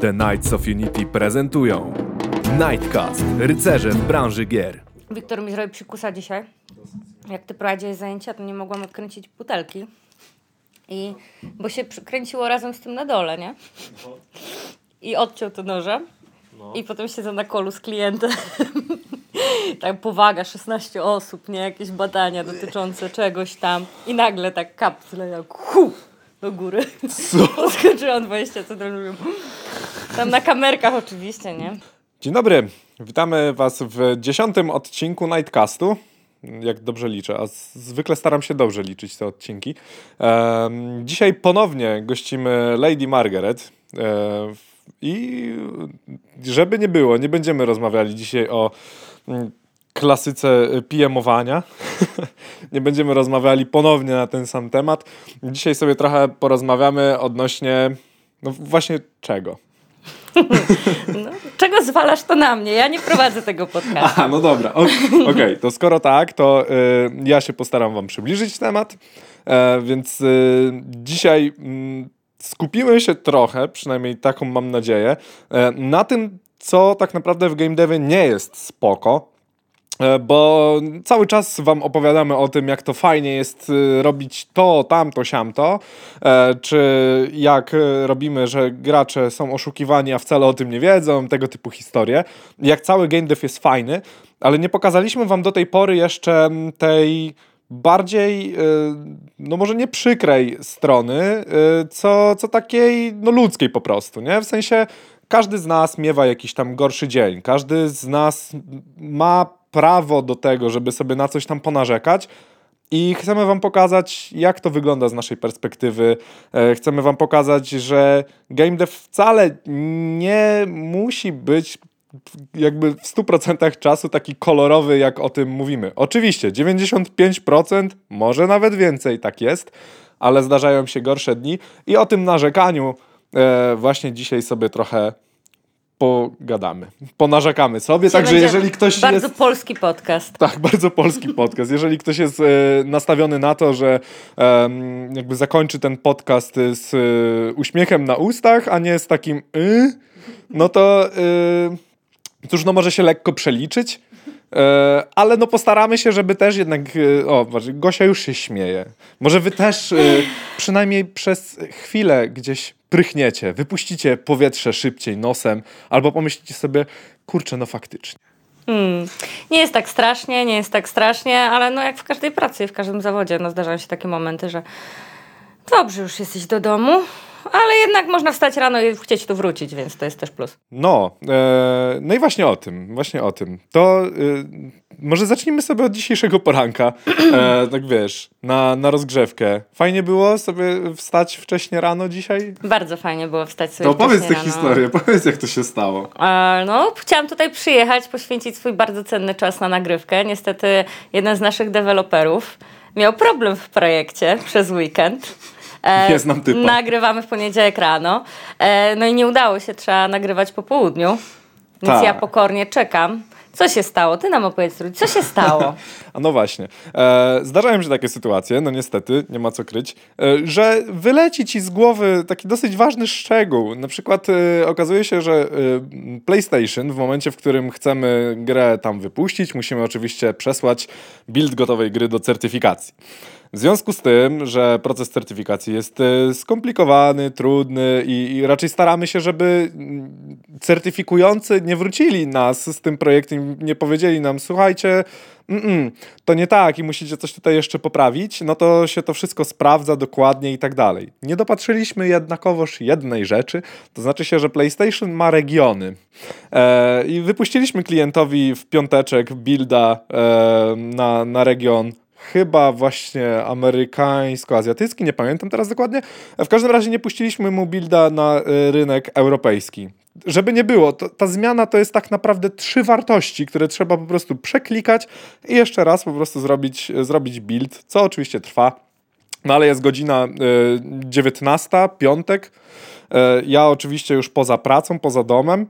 The Knights of Unity prezentują Nightcast, rycerze w branży gier. Wiktor mi zrobił psikusa dzisiaj. Jak ty prowadziłeś zajęcia, to nie mogłam odkręcić butelki. I, bo się przykręciło razem z tym na dole, nie? I odciął to nożem. I potem siedzę na kolu z klientem. tak powaga, 16 osób, nie? Jakieś badania dotyczące czegoś tam. I nagle tak kapsle jak hu, do góry. Co? Podskoczyłam 20 centymetrów. Tam na kamerkach oczywiście, nie? Dzień dobry, witamy Was w dziesiątym odcinku Nightcastu. Jak dobrze liczę, a zwykle staram się dobrze liczyć te odcinki. Em, dzisiaj ponownie gościmy Lady Margaret. E, I żeby nie było, nie będziemy rozmawiali dzisiaj o mm, klasyce PM-owania. nie będziemy rozmawiali ponownie na ten sam temat. Dzisiaj sobie trochę porozmawiamy odnośnie, no właśnie czego. No, czego zwalasz to na mnie? Ja nie prowadzę tego podcastu. Aha, no dobra. Okej, to skoro tak, to y, ja się postaram Wam przybliżyć temat. E, więc y, dzisiaj mm, skupimy się trochę, przynajmniej taką mam nadzieję, e, na tym, co tak naprawdę w game devie nie jest spoko. E, Bo cały czas wam opowiadamy o tym, jak to fajnie jest y, robić to, tamto, siamto, e, czy jak y, robimy, że gracze są oszukiwani, a wcale o tym nie wiedzą, tego typu historie. Jak cały game dev jest fajny, ale nie pokazaliśmy wam do tej pory jeszcze tej bardziej, y, no może nie przykrej strony, co, co takiej no ludzkiej po prostu, nie? W sensie każdy z nas miewa jakiś tam gorszy dzień, każdy z nas ma prawo do tego, żeby sobie na coś tam ponarzekać. I chcemy Wam pokazać, jak to wygląda z naszej perspektywy. E, Chcemy Wam pokazać, że game dev wcale nie musi być jakby w 100% czasu taki kolorowy, jak o tym mówimy. Oczywiście 95%, może nawet więcej, tak jest, ale zdarzają się gorsze dni i o tym narzekaniu e, właśnie dzisiaj sobie trochę pogadamy. Ponarzekamy sobie, także jeżeli ktoś Bardzo jest... polski podcast. Tak, bardzo polski podcast. Jeżeli ktoś jest e, nastawiony na to, że jakby zakończy ten podcast e, z e, uśmiechem na ustach, a nie z takim y, no to cóż, no może się lekko przeliczyć. E, ale no postaramy się, żeby też jednak. E, o, Gosia już się śmieje. Może wy też e, przynajmniej przez chwilę gdzieś prychniecie, wypuścicie powietrze szybciej nosem, albo pomyślicie sobie, kurczę, no faktycznie. Hmm. Nie jest tak strasznie, nie jest tak strasznie, ale no jak w każdej pracy, w każdym zawodzie, no zdarzają się takie momenty, że dobrze już jesteś do domu, ale jednak można wstać rano i chcieć tu wrócić, więc to jest też plus. No, e, no i właśnie o tym, właśnie o tym. To e, może zacznijmy sobie od dzisiejszego poranka. E, tak wiesz, na, na rozgrzewkę. Fajnie było sobie wstać wcześnie rano dzisiaj? Bardzo fajnie było wstać sobie To opowiedz tę historię, powiedz jak to się stało. E, No, chciałam tutaj przyjechać, poświęcić swój bardzo cenny czas na nagrywkę. Niestety jeden z naszych deweloperów miał problem w projekcie przez weekend. E, znam typa. Nagrywamy w poniedziałek rano. E, no i nie udało się, trzeba nagrywać po południu. Więc Tak. ja pokornie czekam. Co się stało? Ty nam opowiedz, co się stało? A no właśnie. E, zdarzają się takie sytuacje, no niestety, nie ma co kryć, e, że wyleci ci z głowy taki dosyć ważny szczegół. Na przykład e, okazuje się, że e, PlayStation w momencie, w którym chcemy grę tam wypuścić, musimy oczywiście przesłać build gotowej gry do certyfikacji. W związku z tym, że proces certyfikacji jest e, skomplikowany, trudny i, i raczej staramy się, żeby mm, certyfikujący nie wrócili nas z tym projektem, nie powiedzieli nam, słuchajcie, mm, to nie tak i musicie coś tutaj jeszcze poprawić, no to się to wszystko sprawdza dokładnie i tak dalej. Nie dopatrzyliśmy jednakowoż jednej rzeczy, to znaczy się, że PlayStation ma regiony. E, I wypuściliśmy klientowi w piąteczek builda e, na, na region chyba właśnie amerykańsko-azjatycki, nie pamiętam teraz dokładnie. W każdym razie nie puściliśmy mu builda na y, rynek europejski. Żeby nie było, to, ta zmiana to jest tak naprawdę trzy wartości, które trzeba po prostu przeklikać i jeszcze raz po prostu zrobić, zrobić build, co oczywiście trwa. No ale jest godzina y, 19, piątek. Y, ja oczywiście już poza pracą, poza domem.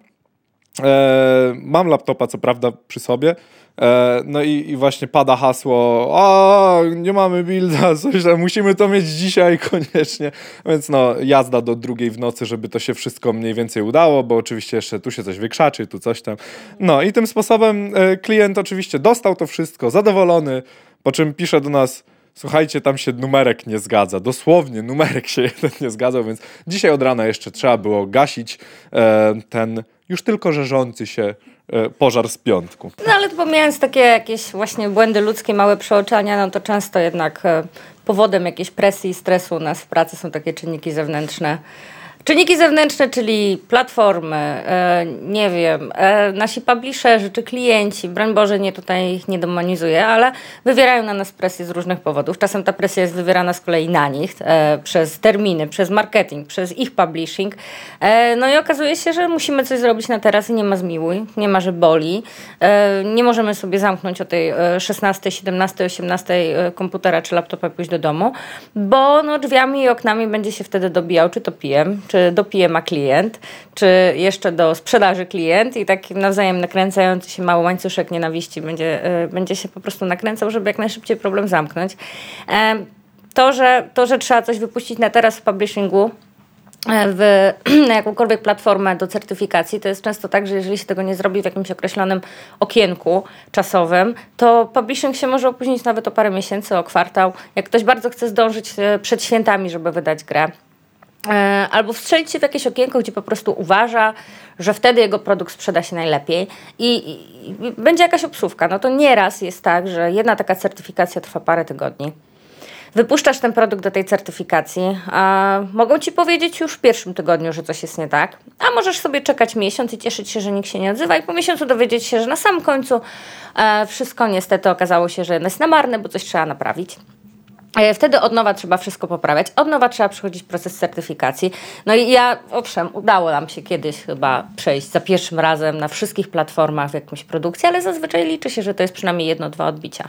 E, mam laptopa, co prawda, przy sobie. E, no i, i właśnie pada hasło, a nie mamy builda, coś tam, musimy to mieć dzisiaj koniecznie. Więc no, jazda do drugiej w nocy, żeby to się wszystko mniej więcej udało, bo oczywiście jeszcze tu się coś wykrzaczy, tu coś tam. No i tym sposobem e, klient oczywiście dostał to wszystko, zadowolony, po czym pisze do nas, Słuchajcie, tam się numerek nie zgadza. Dosłownie numerek się jeden nie zgadzał, więc dzisiaj od rana jeszcze trzeba było gasić ten już tylko żerzący się e, pożar z piątku. No ale pomijając takie jakieś właśnie błędy ludzkie, małe przeoczania, no to często jednak e, powodem jakiejś presji i stresu u nas w pracy są takie czynniki zewnętrzne. Czynniki zewnętrzne, czyli platformy, e, nie wiem, e, nasi publisherzy czy klienci, broń Boże, nie tutaj ich nie demonizuję, ale wywierają na nas presję z różnych powodów. Czasem ta presja jest wywierana z kolei na nich e, przez terminy, przez marketing, przez ich publishing. No i okazuje się, że musimy coś zrobić na teraz i nie ma zmiłuj, nie ma, że boli. Nie możemy sobie zamknąć o tej e, 16, 17, 18 e, komputera czy laptopa pójść do domu, bo no, drzwiami i oknami będzie się wtedy dobijał, czy to PM, czy do PM klient, czy jeszcze do sprzedaży klient i taki nawzajem nakręcający się mały łańcuszek nienawiści będzie, e, będzie się po prostu nakręcał, żeby jak najszybciej problem zamknąć. To że, to, że trzeba coś wypuścić na teraz w publishingu, e, w, na jakąkolwiek platformę do certyfikacji, to jest często tak, że jeżeli się tego nie zrobi w jakimś określonym okienku czasowym, to publishing się może opóźnić nawet o parę miesięcy, o kwartał. Jak ktoś bardzo chce zdążyć e, przed świętami, żeby wydać grę, albo wstrzelić się w jakieś okienko, gdzie po prostu uważa, że wtedy jego produkt sprzeda się najlepiej i, i, i będzie jakaś obsówka. No to nieraz jest tak, że jedna taka certyfikacja trwa parę tygodni. Wypuszczasz ten produkt do tej certyfikacji, a mogą ci powiedzieć już w pierwszym tygodniu, że coś jest nie tak, a możesz sobie czekać miesiąc i cieszyć się, że nikt się nie odzywa, i po miesiącu dowiedzieć się, że na samym końcu e, wszystko niestety okazało się, że jest na marne, bo coś trzeba naprawić. E, Wtedy od nowa trzeba wszystko poprawiać, od nowa trzeba przechodzić proces certyfikacji. No i ja, owszem, udało nam się kiedyś chyba przejść za pierwszym razem na wszystkich platformach w jakąś produkcję, ale zazwyczaj liczy się, że to jest przynajmniej jedno, dwa odbicia.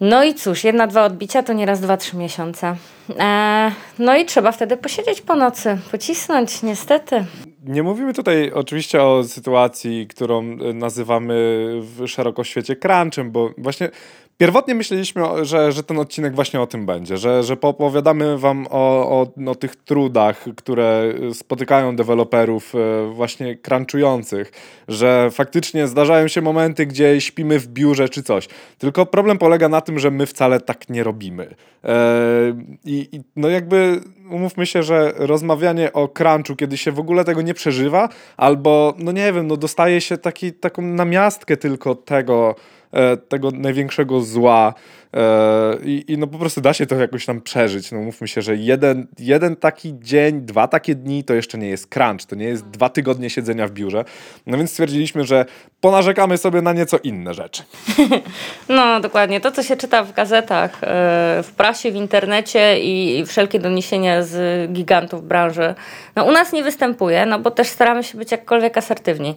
No i cóż, jedna, dwa odbicia to nieraz dwa, trzy miesiące. E, no i trzeba wtedy posiedzieć po nocy, pocisnąć, niestety. Nie mówimy tutaj oczywiście o sytuacji, którą e, nazywamy w szeroko świecie crunchem, bo właśnie pierwotnie myśleliśmy, że, że ten odcinek właśnie o tym będzie, że, że poopowiadamy wam o, o, o tych trudach, które spotykają deweloperów e, właśnie crunchujących, że faktycznie zdarzają się momenty, gdzie śpimy w biurze czy coś. Tylko problem polega na tym, że my wcale tak nie robimy. E, I, i no jakby umówmy się, że rozmawianie o crunchu, kiedy się w ogóle tego nie przeżywa, albo, no nie wiem, no dostaje się taki, taką namiastkę tylko tego, tego największego zła e, i, i no po prostu da się to jakoś tam przeżyć. No mówmy się, że jeden, jeden taki dzień, dwa takie dni to jeszcze nie jest crunch, to nie jest dwa tygodnie siedzenia w biurze. No więc stwierdziliśmy, że ponarzekamy sobie na nieco inne rzeczy. No, dokładnie. To, co się czyta w gazetach, e, w prasie, w internecie i wszelkie doniesienia z gigantów branży, no u nas nie występuje, no bo też staramy się być jakkolwiek asertywni.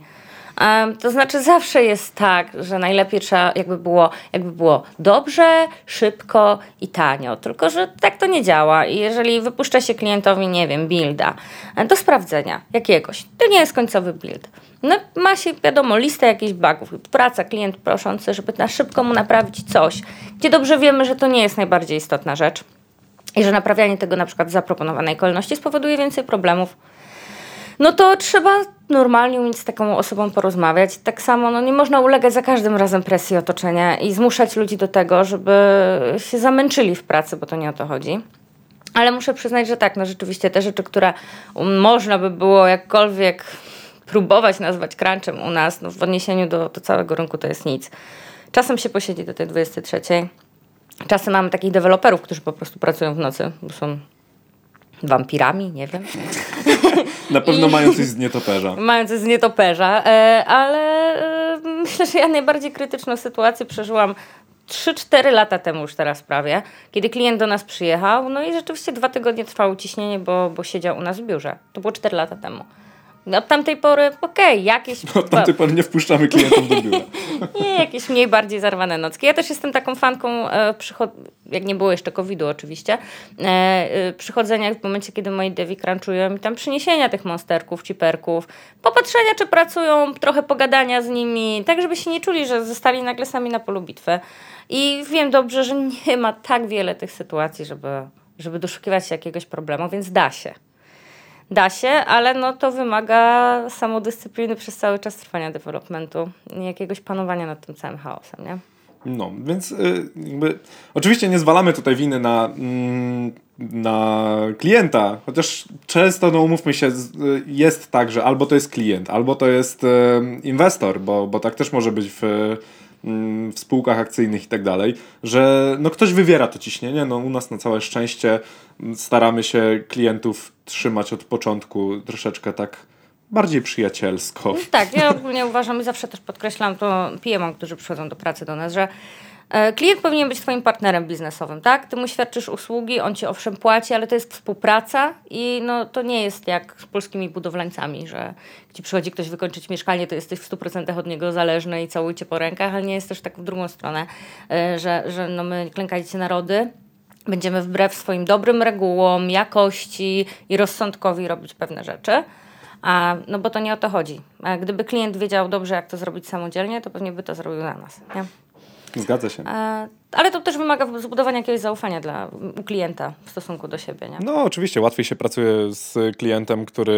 Em, To znaczy zawsze jest tak, że najlepiej trzeba jakby było, jakby było dobrze, szybko i tanio. Tylko, że tak to nie działa. I jeżeli wypuszcza się klientowi, nie wiem, builda do sprawdzenia jakiegoś, to nie jest końcowy build. No, ma się, wiadomo, listę jakichś bugów. Praca, klient proszący, żeby na szybko mu naprawić coś, gdzie dobrze wiemy, że to nie jest najbardziej istotna rzecz i że naprawianie tego na przykład w zaproponowanej kolejności spowoduje więcej problemów no to trzeba normalnie umieć z taką osobą porozmawiać. Tak samo no nie można ulegać za każdym razem presji otoczenia i zmuszać ludzi do tego, żeby się zamęczyli w pracy, bo to nie o to chodzi. Ale muszę przyznać, że tak, no rzeczywiście te rzeczy, które można by było jakkolwiek próbować nazwać crunchem u nas, no w odniesieniu do, do całego rynku to jest nic. Czasem się posiedzi do tej 23. Czasem mamy takich deweloperów, którzy po prostu pracują w nocy, bo są wampirami, nie wiem. Na pewno mają coś z nietoperza. Mając z nietoperza, e, ale e, myślę, że ja najbardziej krytyczną sytuację przeżyłam 3-4 lata temu już teraz prawie, kiedy klient do nas przyjechał, no i rzeczywiście dwa tygodnie trwało ciśnienie, bo, bo siedział u nas w biurze. To było 4 lata temu. Od tamtej pory, okej, jakieś... Od tamtej pory nie wpuszczamy klientów do biura. Nie, jakieś mniej bardziej zarwane nocki. Ja też jestem taką fanką, e, jak nie było jeszcze COVID-u oczywiście, e, e, przychodzenia w momencie, kiedy moi devi crunchują i tam przyniesienia tych monsterków, ciperków, popatrzenia, czy pracują, trochę pogadania z nimi, tak żeby się nie czuli, że zostali nagle sami na polu bitwy. I wiem dobrze, że nie ma tak wiele tych sytuacji, żeby, żeby doszukiwać się jakiegoś problemu, więc da się. Da się, ale no to wymaga samodyscypliny przez cały czas trwania developmentu i jakiegoś panowania nad tym całym chaosem, nie? No, więc y, jakby, oczywiście nie zwalamy tutaj winy na, mm, na klienta, chociaż często, no umówmy się, y, jest tak, że albo to jest klient, albo to jest y, inwestor, bo, bo tak też może być w, w spółkach akcyjnych i tak dalej, że no ktoś wywiera to ciśnienie, no u nas na całe szczęście mm, staramy się klientów trzymać od początku troszeczkę tak bardziej przyjacielsko. No tak, ja ogólnie uważam i zawsze też podkreślam to PM-om, którzy przychodzą do pracy do nas, że klient powinien być twoim partnerem biznesowym, tak? Ty mu świadczysz usługi, on ci owszem płaci, ale to jest współpraca i no, to nie jest jak z polskimi budowlańcami, że gdzie przychodzi ktoś wykończyć mieszkanie, to jesteś w 100% od niego zależny i całujcie po rękach, ale nie jest też tak w drugą stronę, e, że, że no my klękajcie narody, będziemy wbrew swoim dobrym regułom, jakości i rozsądkowi robić pewne rzeczy. A, no bo to nie o to chodzi. A gdyby klient wiedział dobrze, jak to zrobić samodzielnie, to pewnie by to zrobił na nas. Nie? Zgadza się. Ale to też wymaga zbudowania jakiegoś zaufania dla, u klienta w stosunku do siebie. Nie? No, oczywiście, łatwiej się pracuje z klientem, który,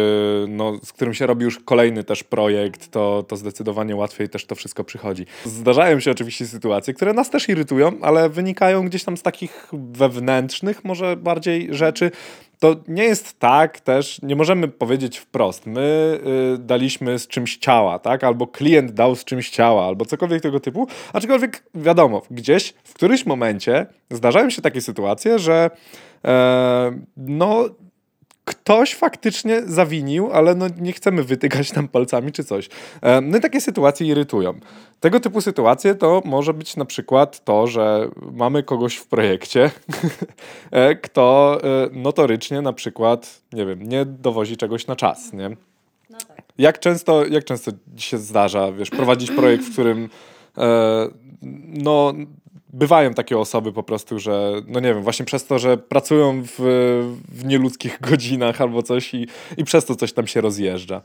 no, z którym się robi już kolejny też projekt, to, to zdecydowanie łatwiej też to wszystko przychodzi. Zdarzają się oczywiście sytuacje, które nas też irytują, ale wynikają gdzieś tam z takich wewnętrznych może bardziej rzeczy. To nie jest tak też, nie możemy powiedzieć wprost, my y, daliśmy z czymś ciała, tak? Albo klient dał z czymś ciała, albo cokolwiek tego typu. Aczkolwiek wiadomo, gdzieś w którymś momencie zdarzają się takie sytuacje, że e, no ktoś faktycznie zawinił, ale no nie chcemy wytykać tam palcami czy coś. E, No i takie sytuacje irytują. Tego typu sytuacje to może być na przykład to, że mamy kogoś w projekcie, e, kto e, notorycznie na przykład, nie wiem, nie dowozi czegoś na czas, nie? Jak często, jak często się zdarza, wiesz, prowadzić projekt, w którym no, bywają takie osoby po prostu, że no nie wiem, właśnie przez to, że pracują w, w nieludzkich godzinach albo coś i, i przez to coś tam się rozjeżdża.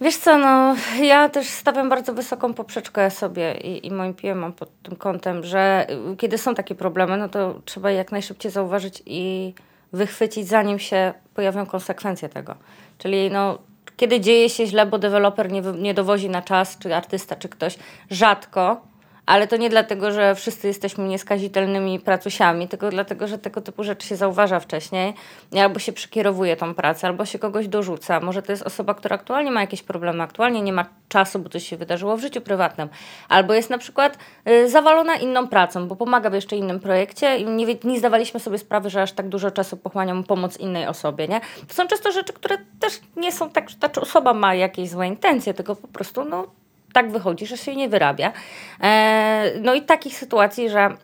Wiesz co, no ja też stawiam bardzo wysoką poprzeczkę sobie i, i moim PM pod tym kątem, że kiedy są takie problemy, no to trzeba je jak najszybciej zauważyć i wychwycić, zanim się pojawią konsekwencje tego. Czyli no, kiedy dzieje się źle, bo deweloper nie, nie dowozi na czas, czy artysta, czy ktoś, rzadko, ale to nie dlatego, że wszyscy jesteśmy nieskazitelnymi pracusiami, tylko dlatego, że tego typu rzeczy się zauważa wcześniej, albo się przekierowuje tą pracę, albo się kogoś dorzuca. Może to jest osoba, która aktualnie ma jakieś problemy, aktualnie nie ma czasu, bo coś się wydarzyło w życiu prywatnym, albo jest na przykład y, zawalona inną pracą, bo pomaga w jeszcze innym projekcie i nie, nie zdawaliśmy sobie sprawy, że aż tak dużo czasu pochłania mu pomoc innej osobie, nie? To są często rzeczy, które też nie są tak, że ta osoba ma jakieś złe intencje, tylko po prostu, no, tak wychodzi, że się nie wyrabia. E, no i takich sytuacji, że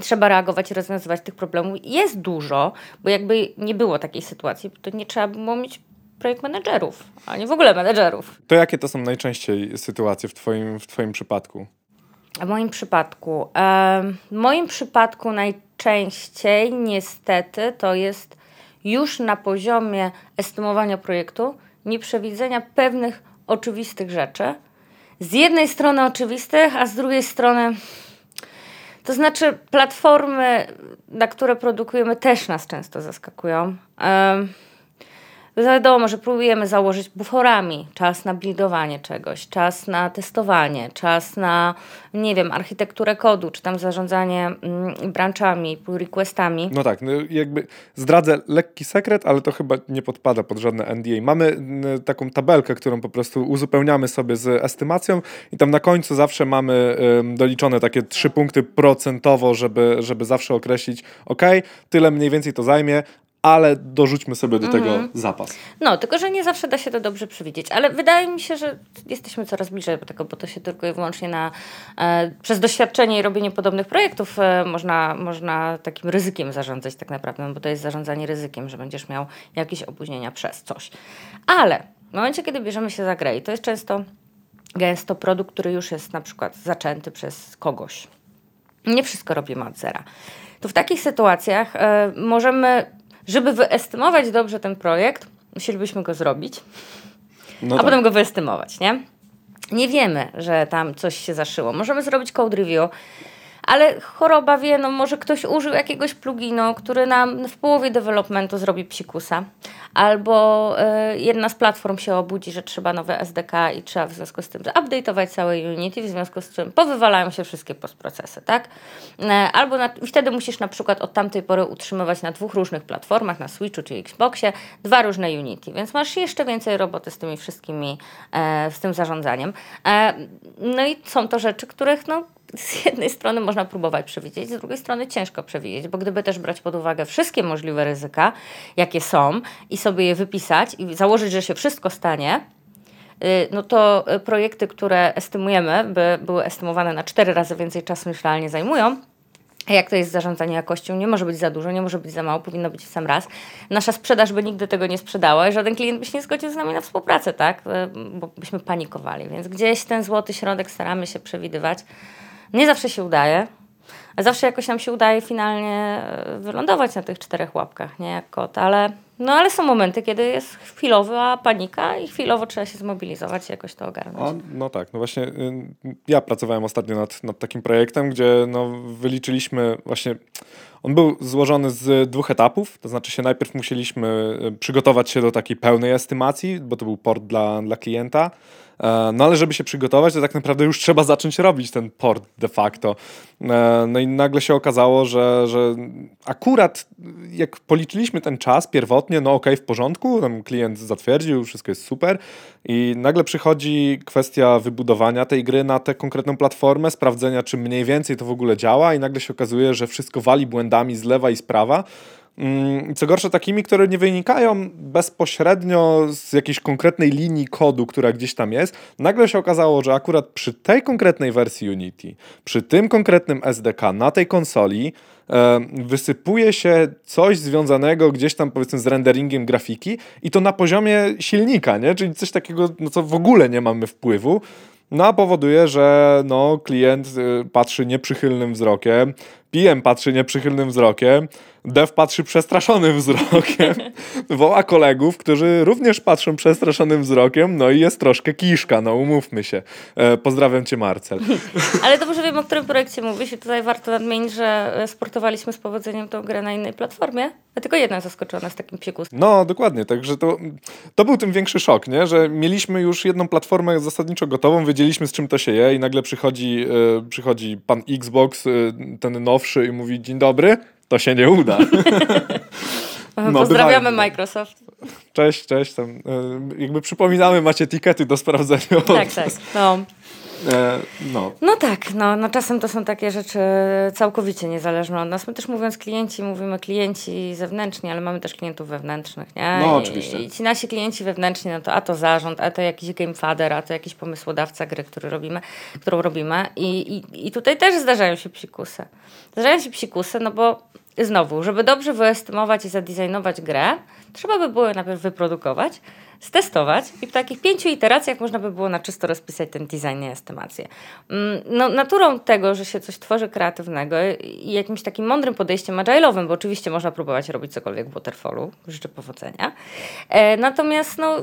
trzeba reagować i rozwiązywać tych problemów jest dużo, bo jakby nie było takiej sytuacji, to nie trzeba było mieć projekt menedżerów, a nie w ogóle menedżerów. To jakie to są najczęściej sytuacje w twoim, w twoim przypadku? W moim przypadku, w moim przypadku najczęściej niestety to jest już na poziomie estymowania projektu nieprzewidzenia pewnych oczywistych rzeczy. Z jednej strony oczywistych, a z drugiej strony to znaczy platformy, na które produkujemy też nas często zaskakują. Em, Wiadomo, że próbujemy założyć buforami czas na buildowanie czegoś, czas na testowanie, czas na, nie wiem, architekturę kodu, czy tam zarządzanie mm, branchami, pull requestami. No tak, no jakby zdradzę lekki sekret, ale to chyba nie podpada pod żadne NDA. Mamy taką tabelkę, którą po prostu uzupełniamy sobie z estymacją i tam na końcu zawsze mamy doliczone takie trzy punkty procentowo, żeby, żeby zawsze określić, ok, tyle mniej więcej to zajmie, ale dorzućmy sobie do tego zapas. No, tylko że nie zawsze da się to dobrze przewidzieć, ale wydaje mi się, że jesteśmy coraz bliżej do tego, bo to się tylko i wyłącznie na, e, przez doświadczenie i robienie podobnych projektów e, można, można takim ryzykiem zarządzać tak naprawdę, no bo to jest zarządzanie ryzykiem, że będziesz miał jakieś opóźnienia przez coś. Ale W momencie, kiedy bierzemy się za grę i to jest często gęsto produkt, który już jest na przykład zaczęty przez kogoś. Nie wszystko robimy od zera. To w takich sytuacjach e, możemy, żeby wyestymować dobrze ten projekt, musielibyśmy go zrobić, No a tak. potem go wyestymować, nie? Nie wiemy, że tam coś się zaszyło. Możemy zrobić code review, ale choroba wie, no może ktoś użył jakiegoś pluginu, który nam w połowie developmentu zrobi psikusa. Albo y, jedna z platform się obudzi, że trzeba nowe SDK i trzeba w związku z tym update'ować całe Unity, w związku z czym powywalają się wszystkie postprocesy, tak? E, albo na, wtedy musisz na przykład od tamtej pory utrzymywać na dwóch różnych platformach, na Switchu czy Xboxie, dwa różne Unity, więc masz jeszcze więcej roboty z tymi wszystkimi, e, z tym zarządzaniem. E, no i są to rzeczy, których no, z jednej strony można próbować przewidzieć, z drugiej strony ciężko przewidzieć, bo gdyby też brać pod uwagę wszystkie możliwe ryzyka, jakie są i sobie je wypisać i założyć, że się wszystko stanie, y, no to y, projekty, które estymujemy, by były estymowane na cztery razy więcej czasu niż realnie zajmują, jak to jest zarządzanie jakością? Nie może być za dużo, nie może być za mało, powinno być w sam raz. Nasza sprzedaż by nigdy tego nie sprzedała i żaden klient by się nie zgodził z nami na współpracę, tak? Y, Bo byśmy panikowali. Więc gdzieś ten złoty środek staramy się przewidywać. Nie zawsze się udaje, zawsze jakoś nam się udaje finalnie e, wylądować na tych czterech łapkach, nie jak kot, ale, no, ale są momenty, kiedy jest chwilowa panika i chwilowo trzeba się zmobilizować i jakoś to ogarnąć. O, no tak, no właśnie y, ja pracowałem ostatnio nad, nad takim projektem, gdzie no, wyliczyliśmy właśnie, on był złożony z dwóch etapów, to znaczy się najpierw musieliśmy y, przygotować się do takiej pełnej estymacji, bo to był port dla, dla klienta, E, no ale żeby się przygotować, to tak naprawdę już trzeba zacząć robić ten port de facto. E, No i nagle się okazało, że, że akurat jak policzyliśmy ten czas pierwotnie, no okej, w porządku, tam klient zatwierdził, wszystko jest super i nagle przychodzi kwestia wybudowania tej gry na tę konkretną platformę, sprawdzenia, czy mniej więcej to w ogóle działa i nagle się okazuje, że wszystko wali błędami z lewa i z prawa. Mm, Co gorsza, takimi, które nie wynikają bezpośrednio z jakiejś konkretnej linii kodu, która gdzieś tam jest. Nagle się okazało, że akurat przy tej konkretnej wersji Unity, przy tym konkretnym SDK na tej konsoli, wysypuje się coś związanego gdzieś tam powiedzmy z renderingiem grafiki i to na poziomie silnika, nie? czyli coś takiego, no co w ogóle nie mamy wpływu. No a powoduje, że no, klient y, patrzy nieprzychylnym wzrokiem, PM patrzy nieprzychylnym wzrokiem, dev patrzy przestraszonym wzrokiem, woła kolegów, którzy również patrzą przestraszonym wzrokiem, no i jest troszkę kiszka, no umówmy się. E, pozdrawiam cię Marcel. Ale dobrze wiem, o którym projekcie mówisz i tutaj warto nadmienić, że sportowaliśmy z powodzeniem tą grę na innej platformie, a tylko jedna zaskoczyła nas takim psikusem. No, dokładnie, także to, to był tym większy szok, nie? że mieliśmy już jedną platformę zasadniczo gotową, wiedzieliśmy z czym to się je i nagle przychodzi, e, przychodzi pan Xbox, e, ten nowszy i mówi dzień dobry, to się nie uda. No, Pozdrawiamy bywają. Microsoft. Cześć, cześć, tam, jakby przypominamy, macie tikety do sprawdzenia. Tak, tak. No. E, no. No tak, no, no czasem to są takie rzeczy całkowicie niezależne od nas. My też mówiąc klienci, mówimy klienci zewnętrzni, ale mamy też klientów wewnętrznych, nie? No, I, oczywiście. I ci nasi klienci wewnętrzni, no to a to zarząd, a to jakiś gamefader, a to jakiś pomysłodawca gry, który robimy, którą robimy. I, i, I tutaj też zdarzają się psikusy. Zdarzają się psikusy, no bo znowu, żeby dobrze wyestymować i zadesignować grę, trzeba by było najpierw wyprodukować, stestować i w takich pięciu iteracjach można by było na czysto rozpisać ten design i estymację. Mm, No, naturą tego, że się coś tworzy kreatywnego i jakimś takim mądrym podejściem agile'owym, bo oczywiście można próbować robić cokolwiek w waterfallu, życzę powodzenia. E, natomiast no,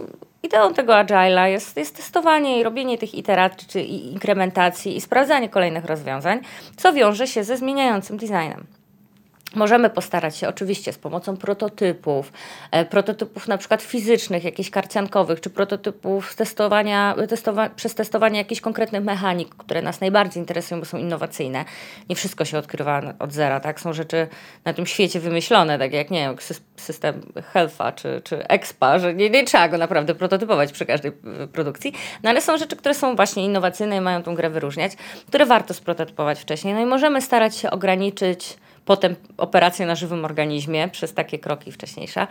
ideą tego agile'a jest, jest testowanie i robienie tych iteracji czy inkrementacji i sprawdzanie kolejnych rozwiązań, co wiąże się ze zmieniającym designem. Możemy postarać się oczywiście z pomocą prototypów, e, prototypów na przykład fizycznych, jakichś karciankowych, czy prototypów testowania, testowa- przez testowanie jakichś konkretnych mechanik, które nas najbardziej interesują, bo są innowacyjne. Nie wszystko się odkrywa od zera, tak? Są rzeczy na tym świecie wymyślone, tak jak, nie wiem, sys- system Healtha czy, czy Expa, że nie, nie trzeba go naprawdę prototypować przy każdej y, produkcji, no ale są rzeczy, które są właśnie innowacyjne i mają tą grę wyróżniać, które warto sprototypować wcześniej. No i możemy starać się ograniczyć potem operacje na żywym organizmie przez takie kroki wcześniejsze.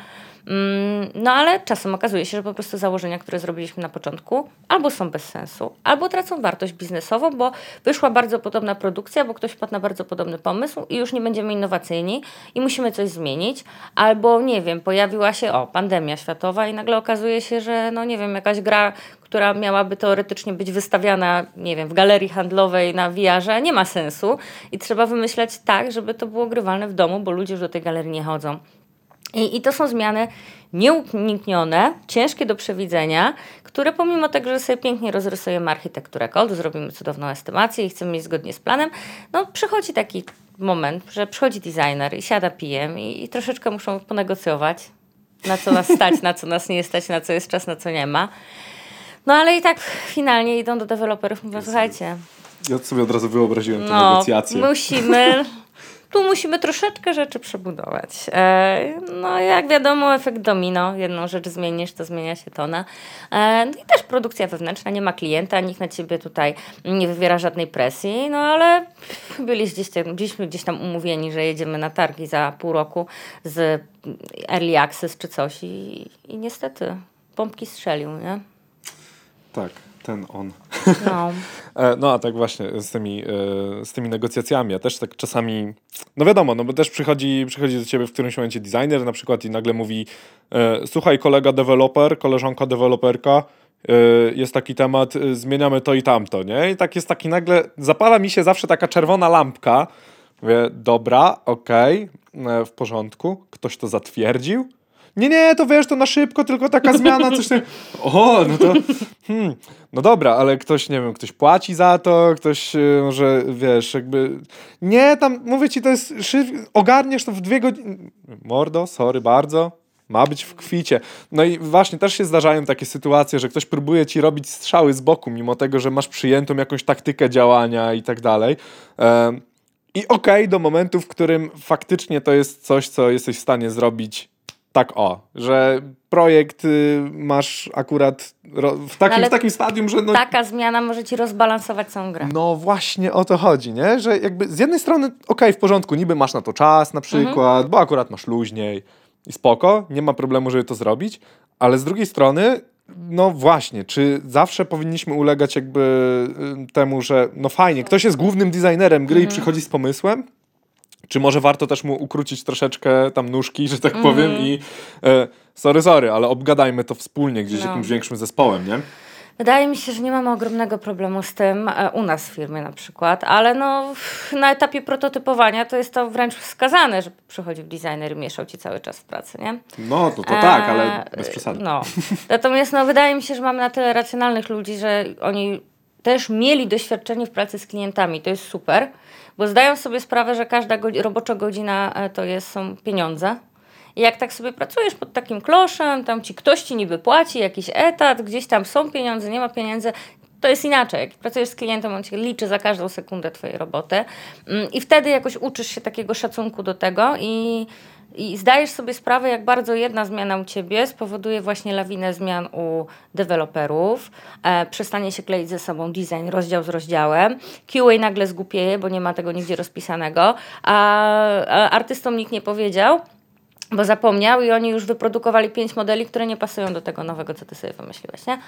Mm, No ale czasem okazuje się, że po prostu założenia, które zrobiliśmy na początku, albo są bez sensu, albo tracą wartość biznesową, bo wyszła bardzo podobna produkcja, bo ktoś wpadł na bardzo podobny pomysł i już nie będziemy innowacyjni i musimy coś zmienić, albo nie wiem, pojawiła się o pandemia światowa i nagle okazuje się, że no nie wiem, jakaś gra, która miałaby teoretycznie być wystawiana, nie wiem, w galerii handlowej na VR-ze, nie ma sensu i trzeba wymyśleć tak, żeby to było grywalne w domu, bo ludzie już do tej galerii nie chodzą. I, I to są zmiany nieuniknione, ciężkie do przewidzenia, które pomimo tego, że sobie pięknie rozrysujemy architekturę kodu, zrobimy cudowną estymację i chcemy mieć zgodnie z planem, no przychodzi taki moment, że przychodzi designer i siada PM i, i troszeczkę muszą ponegocjować, na co nas stać, na co nas nie stać, na co jest czas, na co nie ma. No ale i tak finalnie idą do deweloperów mówią, słuchajcie, Ja sobie od razu wyobraziłem te no, negocjacje. musimy, tu musimy troszeczkę rzeczy przebudować. E, no jak wiadomo, efekt domino. Jedną rzecz zmienisz, to zmienia się tona. E, no i też produkcja wewnętrzna, nie ma klienta, nikt na ciebie tutaj nie wywiera żadnej presji, no ale byliśmy gdzieś, tam- byliśmy gdzieś tam umówieni, że jedziemy na targi za pół roku z Early Access czy coś i, i niestety pompki strzelił, nie? Tak, ten on. No. E, No a tak właśnie z tymi, e, z tymi negocjacjami, ja też tak czasami, no wiadomo, no bo też przychodzi, przychodzi do ciebie w którymś momencie designer na przykład i nagle mówi e, słuchaj kolega deweloper, koleżanka deweloperka, jest taki temat, zmieniamy to i tamto, nie? I tak jest taki nagle, zapala mi się zawsze taka czerwona lampka, mówię, dobra, okej, e, w porządku, ktoś to zatwierdził? Nie, nie, to wiesz, to na szybko, tylko taka zmiana, coś tam. O, no to. Hmm, no dobra, ale ktoś, nie wiem, ktoś płaci za to, ktoś y, może, wiesz, jakby. Nie, tam mówię ci, to jest. Szyb... Ogarniesz to w dwie godziny. Mordo, sorry bardzo. Ma być w kwicie. No i właśnie też się zdarzają takie sytuacje, że ktoś próbuje ci robić strzały z boku, mimo tego, że masz przyjętą jakąś taktykę działania i tak dalej. I okej, do momentu, w którym faktycznie to jest coś, co jesteś w stanie zrobić tak o, że projekt y, masz akurat ro, w, takim, Ale w takim stadium, że no, Taka zmiana może ci rozbalansować całą grę. no właśnie o to chodzi, nie? Że jakby z jednej strony okej, w porządku, niby masz na to czas na przykład, bo akurat masz luźniej i spoko, nie ma problemu, żeby to zrobić, ale z drugiej strony no właśnie, czy zawsze powinniśmy ulegać jakby y, temu, że no fajnie, ktoś jest głównym designerem gry i przychodzi z pomysłem, czy może warto też mu ukrócić troszeczkę tam nóżki, że tak powiem i e, sorry, sorry, ale obgadajmy to wspólnie gdzieś No. jakimś większym zespołem, nie? Wydaje mi się, że nie mamy ogromnego problemu z tym, e, u nas w firmie na przykład, ale no, na etapie prototypowania to jest to wręcz wskazane, że przychodził designer i mieszał ci cały czas w pracy, nie? No, to, to tak, ale Eee, bez przesady. No. Natomiast no, wydaje mi się, że mamy na tyle racjonalnych ludzi, że oni też mieli doświadczenie w pracy z klientami. To jest super, bo zdają sobie sprawę, że każda robocza godzina e, to jest, są pieniądze. I jak tak sobie pracujesz pod takim kloszem, tam ci ktoś ci niby płaci jakiś etat, gdzieś tam są pieniądze, nie ma pieniędzy, to jest inaczej. Jak pracujesz z klientem, on cię liczy za każdą sekundę twojej roboty. Mm, I wtedy jakoś uczysz się takiego szacunku do tego i, i zdajesz sobie sprawę, jak bardzo jedna zmiana u ciebie spowoduje właśnie lawinę zmian u deweloperów. E, przestanie się kleić ze sobą design, rozdział z rozdziałem. QA nagle zgupieje, bo nie ma tego nigdzie rozpisanego, a, a artystom nikt nie powiedział bo zapomniał i oni już wyprodukowali pięć modeli, które nie pasują do tego nowego, co ty sobie wymyśliłeś, nie?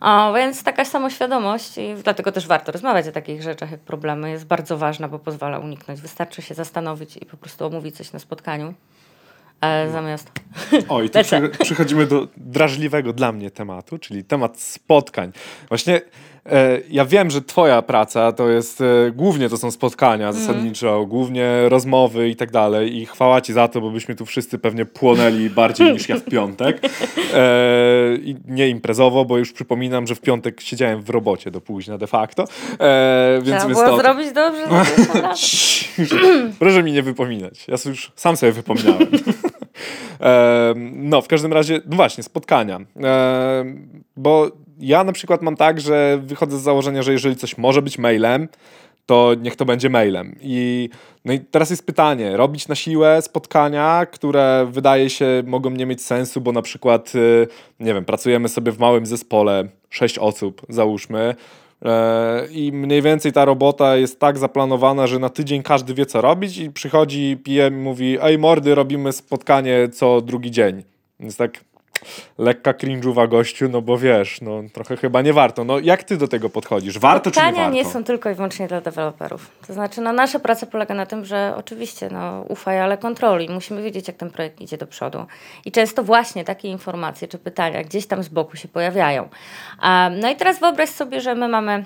O, więc taka samoświadomość i dlatego też warto rozmawiać o takich rzeczach jak problemy jest bardzo ważna, bo pozwala uniknąć. Wystarczy się zastanowić i po prostu omówić coś na spotkaniu. E, zamiast. O, i tu przy, przechodzimy do drażliwego dla mnie tematu, czyli temat spotkań. Właśnie ja wiem, że twoja praca to jest, e, głównie to są spotkania zasadniczo, głównie rozmowy i tak dalej i chwała ci za to, bo byśmy tu wszyscy pewnie płonęli bardziej niż ja w piątek. E, I nie imprezowo, bo już przypominam, że w piątek siedziałem w robocie do późna de facto. E, więc Trzeba było to- zrobić dobrze. razem. Proszę mi nie wypominać. Ja już sam sobie wypominałem. Em, no, w każdym razie, no właśnie, spotkania. Bo ja na przykład mam tak, że wychodzę z założenia, że jeżeli coś może być mailem, to niech to będzie mailem. I, no i teraz jest pytanie, robić na siłę spotkania, które wydaje się mogą nie mieć sensu, bo na przykład, y, nie wiem, pracujemy sobie w małym zespole, sześć osób, załóżmy, E, I mniej więcej ta robota jest tak zaplanowana, że na tydzień każdy wie, co robić, i przychodzi PM i mówi: Ej, mordy, robimy spotkanie co drugi dzień. Więc tak lekka cringe'uwa gościu, no bo wiesz, no trochę chyba nie warto. No jak ty do tego podchodzisz? Warto czy nie warto? nie są tylko i wyłącznie dla deweloperów. To znaczy, no, nasza praca polega na tym, że oczywiście no, ufaj, ale kontroli. Musimy wiedzieć, jak ten projekt idzie do przodu. I często właśnie takie informacje czy pytania gdzieś tam z boku się pojawiają. A, no i teraz wyobraź sobie, że my mamy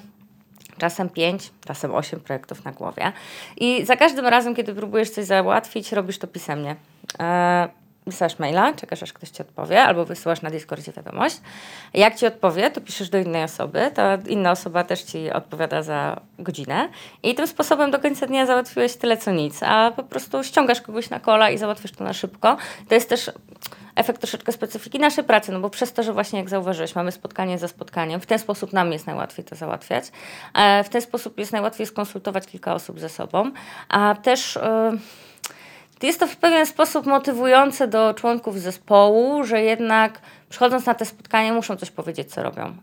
czasem pięć, czasem osiem projektów na głowie. I za każdym razem, kiedy próbujesz coś załatwić, robisz to pisemnie. E, wysyłasz maila, czekasz aż ktoś ci odpowie, albo wysyłasz na Discordzie wiadomość. Jak ci odpowie, to piszesz do innej osoby, ta inna osoba też ci odpowiada za godzinę i tym sposobem do końca dnia załatwiłeś tyle co nic, a po prostu ściągasz kogoś na kola i załatwisz to na szybko. To jest też efekt troszeczkę specyfiki naszej pracy, no bo przez to, że właśnie jak zauważyłeś, mamy spotkanie za spotkaniem, w ten sposób nam jest najłatwiej to załatwiać. E, W ten sposób jest najłatwiej skonsultować kilka osób ze sobą, a też... e, jest to w pewien sposób motywujące do członków zespołu, że jednak przychodząc na te spotkanie muszą coś powiedzieć, co robią.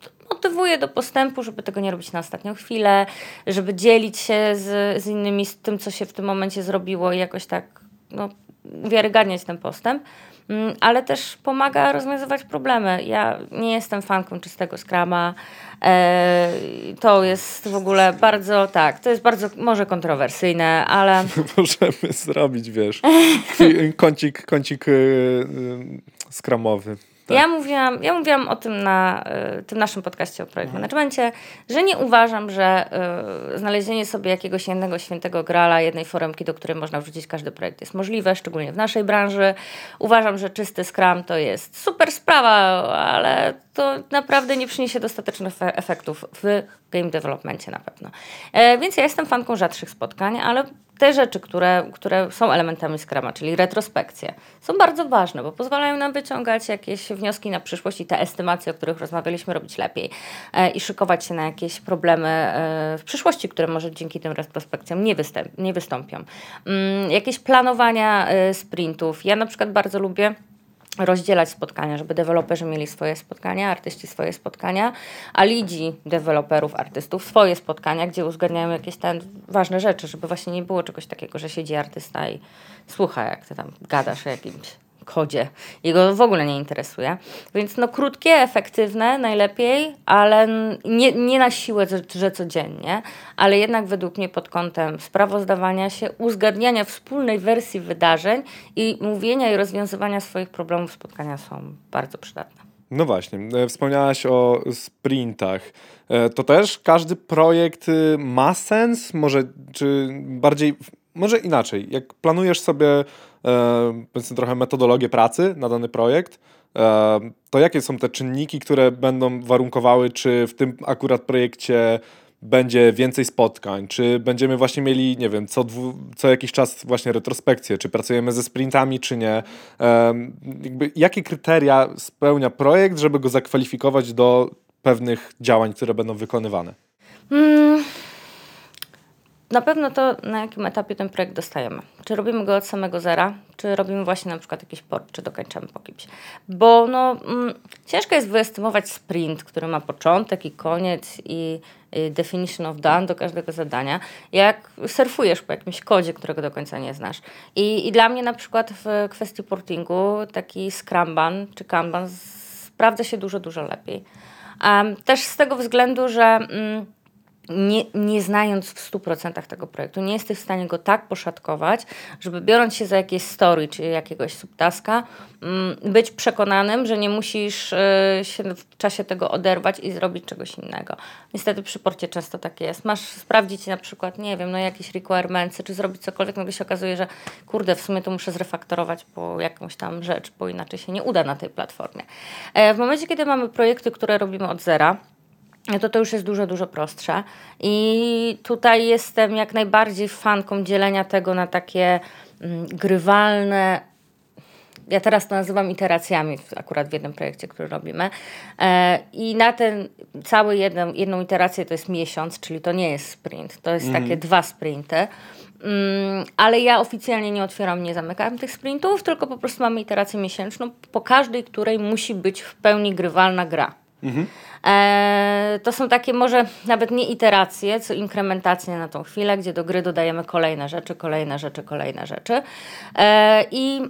To Motywuje do postępu, żeby tego nie robić na ostatnią chwilę, żeby dzielić się z, z innymi z tym, co się w tym momencie zrobiło i jakoś tak no, uwiarygadniać ten postęp. Mm, Ale też pomaga rozwiązywać problemy. Ja nie jestem fanką czystego skrama. E, to jest w ogóle bardzo, tak, to jest bardzo może kontrowersyjne, ale Możemy zrobić, wiesz, kącik, kącik yy, yy, skramowy. Tak. Ja mówiłam, ja mówiłam o tym na y, tym naszym podcaście o projekt managemencie, że nie uważam, że y, znalezienie sobie jakiegoś jednego świętego grala, jednej foremki, do której można wrzucić każdy projekt jest możliwe, szczególnie w naszej branży. Uważam, że czysty Scrum to jest super sprawa, ale to naprawdę nie przyniesie dostatecznych efe- efektów w game developmencie na pewno. E, więc ja jestem fanką rzadszych spotkań, ale te rzeczy, które, które są elementami Scruma, czyli retrospekcje, są bardzo ważne, bo pozwalają nam wyciągać jakieś wnioski na przyszłość i te estymacje, o których rozmawialiśmy, robić lepiej e, i szykować się na jakieś problemy e, w przyszłości, które może dzięki tym retrospekcjom nie, występ, nie wystąpią. Mm, jakieś planowania e, sprintów. Ja na przykład bardzo lubię rozdzielać spotkania, żeby deweloperzy mieli swoje spotkania, artyści swoje spotkania, a lidzi deweloperów, artystów swoje spotkania, gdzie uzgadniają jakieś tam ważne rzeczy, żeby właśnie nie było czegoś takiego, że siedzi artysta i słucha, jak ty tam gadasz o jakimś kodzie. Jego w ogóle nie interesuje. Więc no krótkie, efektywne najlepiej, ale nie, nie na siłę, że, że codziennie, ale jednak według mnie pod kątem sprawozdawania się, uzgadniania wspólnej wersji wydarzeń i mówienia i rozwiązywania swoich problemów spotkania są bardzo przydatne. No właśnie, e, wspomniałaś o sprintach. E, To też każdy projekt y, ma sens? Może, czy bardziej, może inaczej, jak planujesz sobie e, powiedzmy trochę metodologię pracy na dany projekt, e, to jakie są te czynniki, które będą warunkowały, czy w tym akurat projekcie będzie więcej spotkań, czy będziemy właśnie mieli, nie wiem, co, dwu, co jakiś czas właśnie retrospekcje, czy pracujemy ze sprintami, czy nie. Em, jakby, jakie kryteria spełnia projekt, żeby go zakwalifikować do pewnych działań, które będą wykonywane? Mm, na pewno to, na jakim etapie ten projekt dostajemy. Czy robimy go od samego zera, czy robimy właśnie na przykład jakiś port, czy dokończamy po kimś. Bo no, mm, ciężko jest wyestymować sprint, który ma początek i koniec i y, definition of done do każdego zadania, jak surfujesz po jakimś kodzie, którego do końca nie znasz. I, i dla mnie na przykład w kwestii portingu taki Scrumban czy Kanban sprawdza się dużo, dużo lepiej. Em, też z tego względu, że... Mm, nie, nie znając w 100% tego projektu, nie jesteś w stanie go tak poszatkować, żeby biorąc się za jakieś story czy jakiegoś subtaska, mm, być przekonanym, że nie musisz y, się w czasie tego oderwać i zrobić czegoś innego. Niestety przy porcie często tak jest. Masz sprawdzić na przykład, nie wiem, no jakieś requirementsy, czy zrobić cokolwiek, nagle się okazuje, że kurde, w sumie to muszę zrefaktorować po jakąś tam rzecz, bo inaczej się nie uda na tej platformie. E, w momencie, kiedy mamy projekty, które robimy od zera, no to to już jest dużo, dużo prostsze. I tutaj jestem jak najbardziej fanką dzielenia tego na takie mm, grywalne. Ja teraz to nazywam iteracjami, akurat w jednym projekcie, który robimy. E, I na ten cały jedną, jedną iterację to jest miesiąc, czyli to nie jest sprint, to jest takie dwa sprinty. Mm, ale ja oficjalnie nie otwieram, nie zamykam tych sprintów, tylko po prostu mamy iterację miesięczną, po każdej której musi być w pełni grywalna gra. E, to są takie może nawet nie iteracje, co inkrementacje na tą chwilę, gdzie do gry dodajemy kolejne rzeczy, kolejne rzeczy, kolejne rzeczy. E, I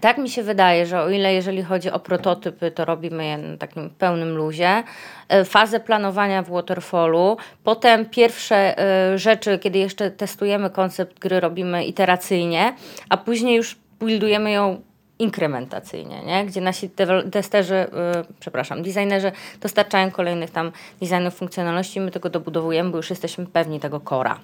tak mi się wydaje, że o ile jeżeli chodzi o prototypy, to robimy je na takim pełnym luzie. E, Fazę planowania w Waterfallu, potem pierwsze e, rzeczy, kiedy jeszcze testujemy koncept gry, robimy iteracyjnie, a później już buildujemy ją inkrementacyjnie, nie? gdzie nasi testerzy, y, przepraszam, designerzy dostarczają kolejnych tam designów funkcjonalności, my tego dobudowujemy, bo już jesteśmy pewni tego cora.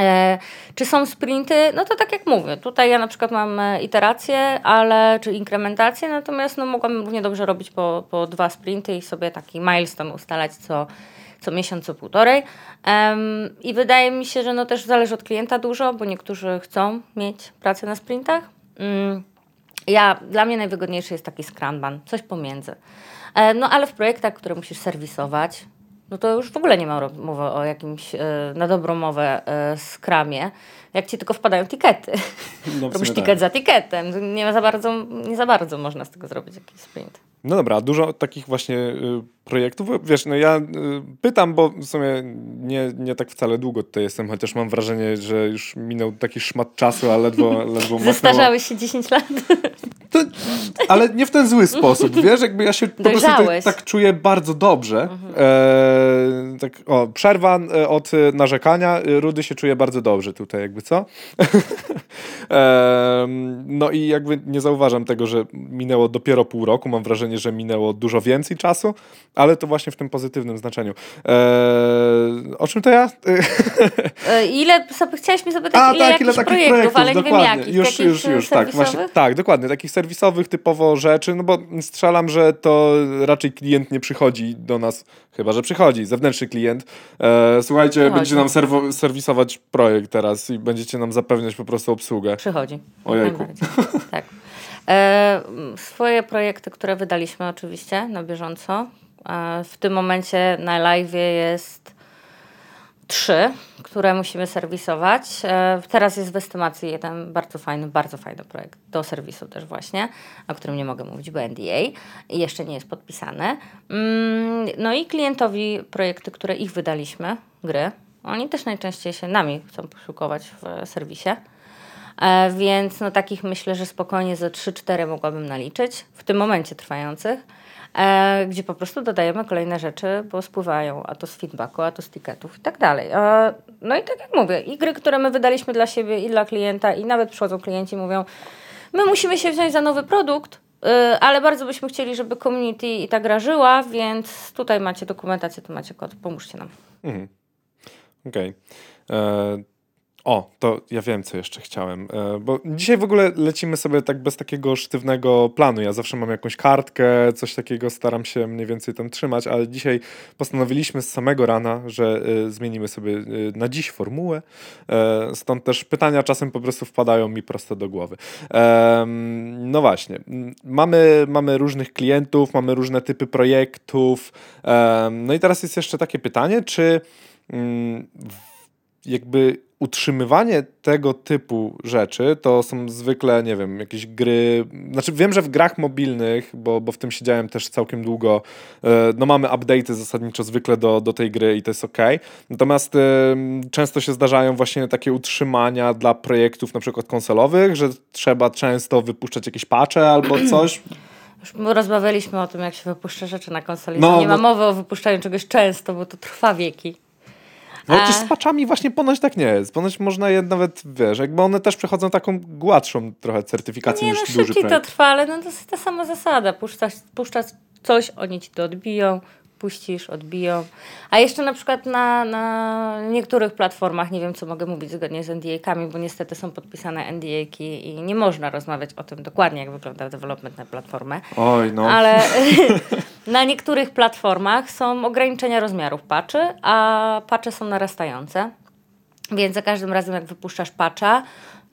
E, czy są sprinty? No to tak jak mówię, tutaj ja na przykład mam e, iteracje, ale, czy inkrementacje, natomiast no, mogłabym równie dobrze robić po, po dwa sprinty i sobie taki milestone ustalać co, co miesiąc, co półtorej. I wydaje mi się, że no też zależy od klienta dużo, bo niektórzy chcą mieć pracę na sprintach. Mm. Ja, dla mnie najwygodniejszy jest taki Scrumban, coś pomiędzy. E, no ale w projektach, które musisz serwisować, no to już w ogóle nie ma mowy o jakimś e, na dobrą mowę e, skramie, jak ci tylko wpadają tikety. No, Robisz sumie ticket za ticketem. Nie, za bardzo, nie za bardzo można z tego zrobić jakiś sprint. No dobra, dużo takich właśnie y, projektów. Wiesz, no ja y, pytam, bo w sumie nie, nie tak wcale długo tutaj jestem, chociaż mam wrażenie, że już minął taki szmat czasu, a ledwo, ledwo machnęło. Zestarzałeś się 10 lat. To, ale nie w ten zły sposób, wiesz, jakby ja się po prostu tak, tak czuję bardzo dobrze. E, tak, o, przerwa e, od e, narzekania, e, Rudy się czuje bardzo dobrze tutaj, jakby co? e, no i jakby nie zauważam tego, że minęło dopiero pół roku, mam wrażenie, że minęło dużo więcej czasu, ale to właśnie w tym pozytywnym znaczeniu. E, o czym to ja? Ile, chciałeś mi zapytać, A, ile tak, ile takich projektów, projektów, ale nie wiem jakich. Już, już, już, tak, właśnie, tak, dokładnie, takich serwisowych typowo rzeczy, no bo strzelam, że to raczej klient nie przychodzi do nas, chyba, że przychodzi, zewnętrzny klient. E, słuchajcie, Przychodzi. będziecie nam serwo, serwisować projekt teraz i będziecie nam zapewniać po prostu obsługę. Przychodzi. Ojejku. Tak. E, swoje projekty, które wydaliśmy oczywiście na bieżąco. E, w tym momencie na live jest trzy, które musimy serwisować. E, teraz jest w estymacji jeden bardzo fajny, bardzo fajny projekt do serwisu też właśnie, o którym nie mogę mówić, bo NDA jeszcze nie jest podpisany. Mm, no i klientowi projekty, które ich wydaliśmy, gry, oni też najczęściej się nami chcą poszukować w serwisie. E, więc no takich myślę, że spokojnie ze 3-4 mogłabym naliczyć w tym momencie trwających, e, gdzie po prostu dodajemy kolejne rzeczy, bo spływają, a to z feedbacku, a to z ticketów i tak dalej. E, no i tak jak mówię, i gry, które my wydaliśmy dla siebie i dla klienta i nawet przychodzą klienci mówią, my musimy się wziąć za nowy produkt, y, ale bardzo byśmy chcieli, żeby community i ta gra żyła, więc tutaj macie dokumentację, tu macie kod, pomóżcie nam. Mhm. Okej. E, O, to ja wiem, co jeszcze chciałem. E, Bo dzisiaj w ogóle lecimy sobie tak bez takiego sztywnego planu. Ja zawsze mam jakąś kartkę, coś takiego staram się mniej więcej tam trzymać, ale dzisiaj postanowiliśmy z samego rana, że e, zmienimy sobie e, na dziś formułę. Stąd też pytania czasem po prostu wpadają mi prosto do głowy. No właśnie. Mamy, mamy różnych klientów, mamy różne typy projektów. No i teraz jest jeszcze takie pytanie, czy mm, jakby utrzymywanie tego typu rzeczy to są zwykle, nie wiem, jakieś gry. Znaczy, wiem, że w grach mobilnych, bo, bo w tym siedziałem też całkiem długo, e, no mamy update'y zasadniczo zwykle do, do tej gry i to jest ok. Natomiast em, często się zdarzają właśnie takie utrzymania dla projektów na przykład konsolowych, że trzeba często wypuszczać jakieś patche albo coś. Już rozmawialiśmy o tym, jak się wypuszcza rzeczy na konsoli. No, No, nie ma no- mowy o wypuszczaniu czegoś często, bo to trwa wieki. No czy z patchami właśnie ponoć tak nie jest. Ponoć można je nawet, wiesz, jakby one też przechodzą taką gładszą trochę certyfikację Nie, no niż duży szybciej to projekt. trwa, ale no to jest ta sama zasada. Puszczasz, puszczasz coś, oni ci to odbiją, puścisz, odbiją. A jeszcze na przykład na, na niektórych platformach, nie wiem co mogę mówić zgodnie z NDA-kami, bo niestety są podpisane NDA-ki i nie można rozmawiać o tym dokładnie, jak wygląda development na platformę. Oj, no. Ale na niektórych platformach są ograniczenia rozmiarów patchy, a patche są narastające. Więc za każdym razem, jak wypuszczasz patcha,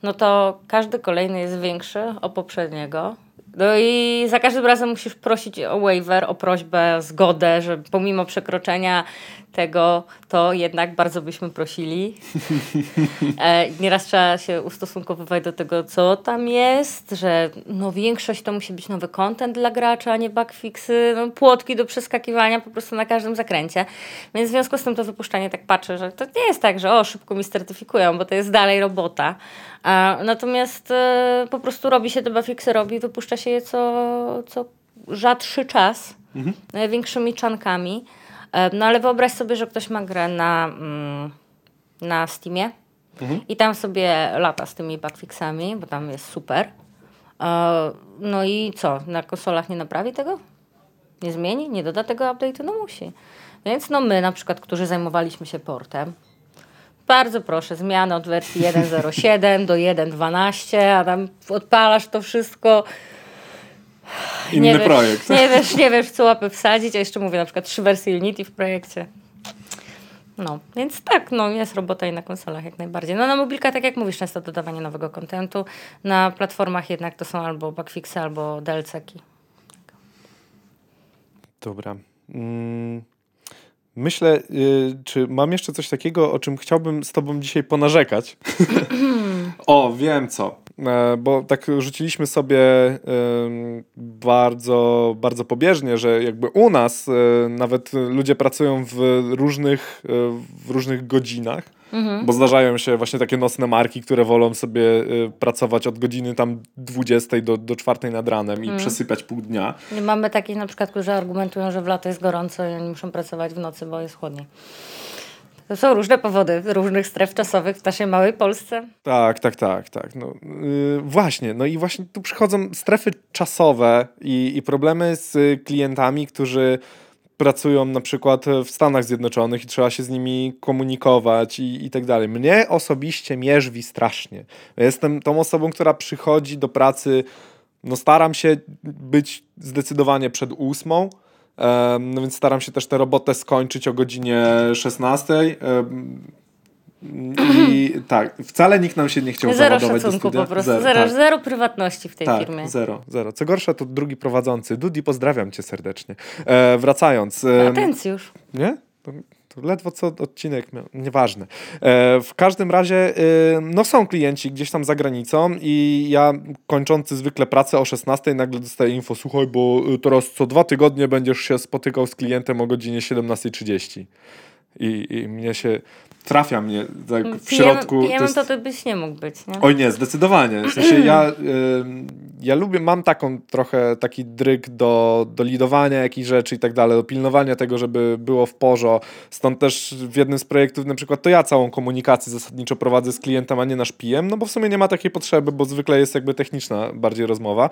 no to każdy kolejny jest większy od poprzedniego. No i za każdym razem musisz prosić o waiver, o prośbę, zgodę, że pomimo przekroczenia tego, to jednak bardzo byśmy prosili. E, nieraz trzeba się ustosunkowywać do tego, co tam jest, że no większość to musi być nowy content dla gracza, a nie bugfixy, no, płotki do przeskakiwania po prostu na każdym zakręcie. Więc w związku z tym to wypuszczanie tak patrzę, że to nie jest tak, że o, szybko mi certyfikują, bo to jest dalej robota. A, natomiast e, po prostu robi się te bugfixy, robi, wypuszcza się je co, co rzadszy czas, mhm. większymi czankami. E, no ale wyobraź sobie, że ktoś ma grę na, mm, na Steamie mhm. i tam sobie lata z tymi bugfixami, bo tam jest super. E, no i co? Na konsolach nie naprawi tego? Nie zmieni? Nie doda tego update'u? No musi. Więc no my na przykład, którzy zajmowaliśmy się portem, bardzo proszę, zmiany od wersji 1.07 do 1.12, a tam odpalasz to wszystko Inny nie projekt. Wiesz, nie wiesz, nie wiesz, co łapy wsadzić, a jeszcze mówię na przykład trzy wersje Unity w projekcie. No, więc tak, no jest robota i na konsolach jak najbardziej. No na mobilka, tak jak mówisz, często dodawanie nowego kontentu. Na platformach jednak to są albo bugfixy, albo DLC-ki. Dobra. Mm. Myślę, y, czy mam jeszcze coś takiego, o czym chciałbym z tobą dzisiaj ponarzekać. o, wiem co. E, bo tak rzuciliśmy sobie bardzo, bardzo pobieżnie, że jakby u nas e, nawet ludzie pracują w różnych, e, w różnych godzinach. Mhm. Bo zdarzają się właśnie takie nocne marki, które wolą sobie pracować od godziny tam 20 do, do 4 nad ranem i mhm. przesypiać pół dnia. Mamy takich na przykład, którzy argumentują, że w lato jest gorąco i oni muszą pracować w nocy, bo jest chłodniej. To są różne powody różnych stref czasowych w naszej małej Polsce. Tak, tak, tak, tak. No, yy, właśnie, no i właśnie tu przychodzą strefy czasowe i, i problemy z klientami, którzy pracują na przykład w Stanach Zjednoczonych i trzeba się z nimi komunikować i, i tak dalej. Mnie osobiście mierzwi strasznie. Jestem tą osobą, która przychodzi do pracy, no staram się być zdecydowanie przed ósmą, no więc staram się też tę robotę skończyć o godzinie 16. I tak, wcale nikt nam się nie chciał zero załadować szacunku do po prostu, zero, zero, tak. zero prywatności w tej tak, firmie. zero, zero. Co gorsza, to drugi prowadzący. Dudi, pozdrawiam cię serdecznie. E, wracając. E, Atencjusz. Nie? Ledwo co odcinek miał, nieważne. E, w każdym razie, e, no są klienci gdzieś tam za granicą i ja kończący zwykle pracę o 16 nagle dostaję info, słuchaj, bo e, teraz co dwa tygodnie będziesz się spotykał z klientem o godzinie 17.30. I, I mnie się trafia mnie tak w środku. Ja to, jest... to byś nie mógł być, nie? Oj nie, zdecydowanie. W sensie ja, y, ja lubię, mam taką trochę taki dryg do, do lidowania jakichś rzeczy i tak dalej, do pilnowania tego, żeby było w porzo. Stąd też w jednym z projektów na przykład to ja całą komunikację zasadniczo prowadzę z klientem, a nie nasz PM, no bo w sumie nie ma takiej potrzeby, bo zwykle jest jakby techniczna bardziej rozmowa.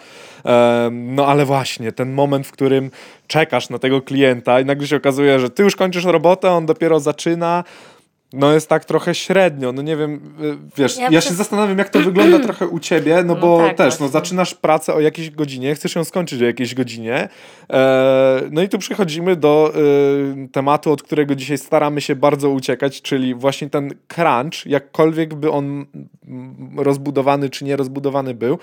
no ale właśnie, ten moment, w którym czekasz na tego klienta i nagle się okazuje, że ty już kończysz robotę, on dopiero zaczyna, no jest tak trochę średnio, no nie wiem, y, wiesz, ja, ja się zastanawiam jak to wygląda trochę u ciebie, no, no bo tak, też, no, właśnie. no zaczynasz pracę o jakiejś godzinie, chcesz ją skończyć o jakiejś godzinie, e, no i tu przechodzimy do e, tematu, od którego dzisiaj staramy się bardzo uciekać, czyli właśnie ten crunch, jakkolwiek by on rozbudowany czy nie rozbudowany był,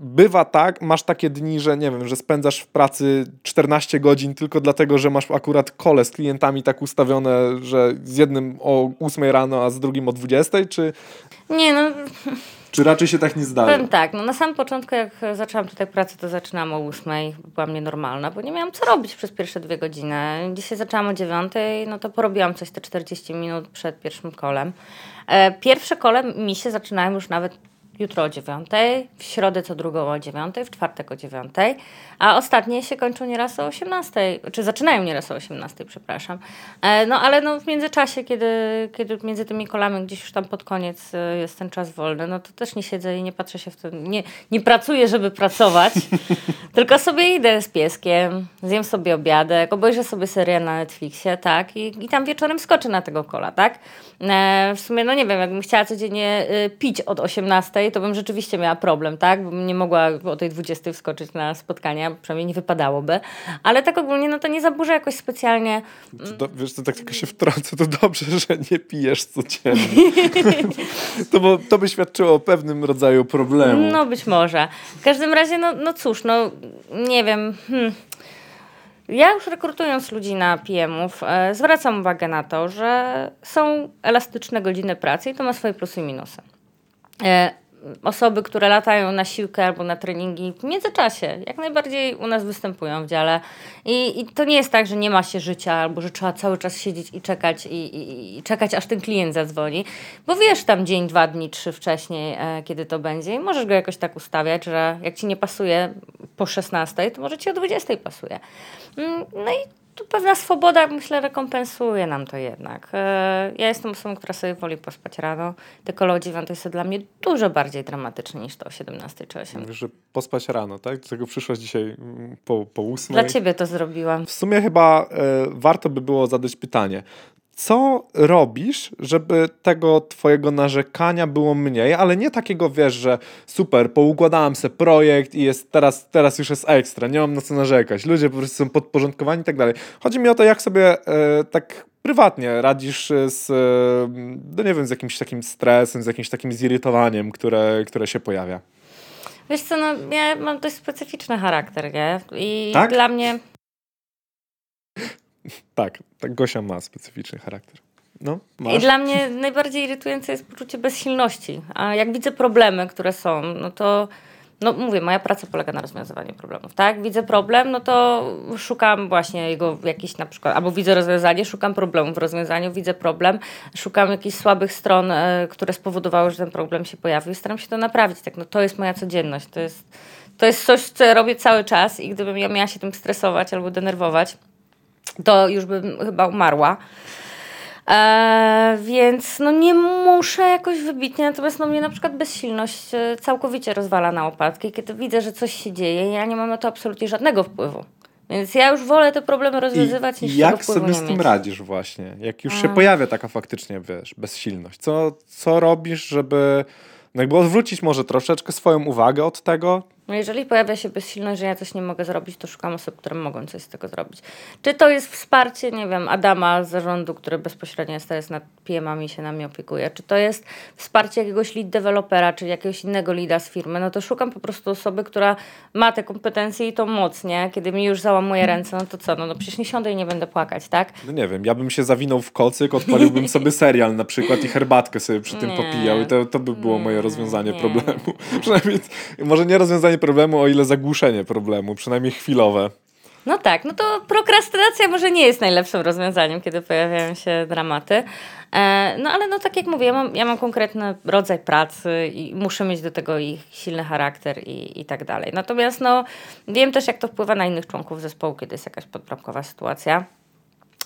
bywa tak, masz takie dni, że nie wiem, że spędzasz w pracy 14 godzin tylko dlatego, że masz akurat kole z klientami tak ustawione, że z jednym o 8 rano, a z drugim o 20, czy... Nie no... Czy raczej się tak nie zdarza? Powiem tak, no na samym początku jak zaczęłam tutaj pracę, to zaczynałam o 8, była mnie normalna, bo nie miałam co robić przez pierwsze dwie godziny. Dzisiaj zaczęłam o 9, no to porobiłam coś te 40 minut przed pierwszym kolem. E, pierwsze kole mi się zaczynają już nawet jutro o dziewiątej, w środę co drugą o dziewiątej, w czwartek o dziewiątej, a ostatnie się kończą nieraz o 18, czy zaczynają nieraz o 18, przepraszam. E, no ale no, w międzyczasie, kiedy, kiedy między tymi kolami gdzieś już tam pod koniec e, jest ten czas wolny, no to też nie siedzę i nie patrzę się w to, nie, nie pracuję, żeby pracować, tylko sobie idę z pieskiem, zjem sobie obiadek, obejrzę sobie serię na Netflixie, tak, i, i tam wieczorem skoczę na tego kola, tak. E, w sumie, no nie wiem, jakbym chciała codziennie pić od 18, to bym rzeczywiście miała problem, tak? Bym nie mogła o tej 20 wskoczyć na spotkania, przynajmniej nie wypadałoby. Ale tak ogólnie, no to nie zaburza jakoś specjalnie. Czy do, wiesz, to tak tylko się wtrącę, to dobrze, że nie pijesz codziennie. to, bo, to by świadczyło o pewnym rodzaju problemu. No być może. W każdym razie, no, no cóż, no nie wiem. Hmm. Ja już rekrutując ludzi na PM-ów, e, zwracam uwagę na to, że są elastyczne godziny pracy i to ma swoje plusy i minusy. E, osoby, które latają na siłkę albo na treningi w międzyczasie, jak najbardziej u nas występują w dziale. I, i to nie jest tak, że nie ma się życia albo że trzeba cały czas siedzieć i czekać i, i, i czekać, aż ten klient zadzwoni, bo wiesz tam dzień, dwa dni, trzy wcześniej, e, kiedy to będzie i możesz go jakoś tak ustawiać, że jak ci nie pasuje po 16, to może ci o 20 pasuje. Mm, No i tu pewna swoboda, myślę, rekompensuje nam to jednak. E, Ja jestem osobą, która sobie woli pospać rano. Te koło o 9 jest dla mnie dużo bardziej dramatyczne niż to o 17 czy 18. Mówisz, że pospać rano, tak? Do tego przyszłaś dzisiaj mm, po, po ósmej. Dla ciebie to zrobiłam. W sumie chyba e, warto by było zadać pytanie. Co robisz, żeby tego twojego narzekania było mniej, ale nie takiego, wiesz, że super, poukładałem sobie projekt i jest teraz, teraz już jest ekstra, nie mam na co narzekać, ludzie po prostu są podporządkowani i tak dalej. Chodzi mi o to, jak sobie e, tak prywatnie radzisz z, e, no nie wiem, z jakimś takim stresem, z jakimś takim zirytowaniem, które, które się pojawia. Wiesz co, no, ja mam dość specyficzny charakter, nie? I Tak? dla mnie... Tak, tak Gosia ma specyficzny charakter. No, I dla mnie najbardziej irytujące jest poczucie bezsilności. A jak widzę problemy, które są, no to no mówię, moja praca polega na rozwiązywaniu problemów, tak? Widzę problem, no to szukam właśnie jego jakiś na przykład, albo widzę rozwiązanie, szukam problemu w rozwiązaniu, widzę problem, szukam jakichś słabych stron, e, które spowodowały, że ten problem się pojawił i staram się to naprawić. Tak, no to jest moja codzienność, to jest, to jest coś, co robię cały czas i gdybym ja miała się tym stresować albo denerwować, to już bym chyba umarła. E, więc no nie muszę jakoś wybitnie, natomiast no mnie na przykład bezsilność e, całkowicie rozwala na opadki. Kiedy widzę, że coś się dzieje, ja nie mam na to absolutnie żadnego wpływu. Więc ja już wolę te problemy rozwiązywać, niż I tego jak sobie z tym mieć. radzisz właśnie? Jak już się pojawia taka faktycznie, wiesz, bezsilność. Co, co robisz, żeby no jakby odwrócić może troszeczkę swoją uwagę od tego? No jeżeli pojawia się bezsilność, że ja coś nie mogę zrobić, to szukam osób, które mogą coś z tego zrobić. Czy to jest wsparcie, nie wiem, Adama z zarządu, który bezpośrednio jest teraz nad PM-ami i się nami opiekuje, czy to jest wsparcie jakiegoś lead dewelopera, czy jakiegoś innego leada z firmy, no to szukam po prostu osoby, która ma te kompetencje i to moc, nie? Kiedy mi już załamuje ręce, no to co, no, no przecież nie siądę i nie będę płakać, tak? No nie wiem, ja bym się zawinął w kocyk, odpaliłbym sobie serial na przykład i herbatkę sobie przy tym Nie. popijał i to, to by było moje Nie, rozwiązanie nie. problemu. Przynajmniej, może nie rozwiązanie problemu, o ile zagłuszenie problemu, przynajmniej chwilowe. No tak, no to prokrastynacja może nie jest najlepszym rozwiązaniem, kiedy pojawiają się dramaty. E, no ale no tak jak mówię, ja mam, ja mam konkretny rodzaj pracy i muszę mieć do tego ich silny charakter i, i tak dalej. Natomiast no wiem też, jak to wpływa na innych członków zespołu, kiedy jest jakaś podbramkowa sytuacja.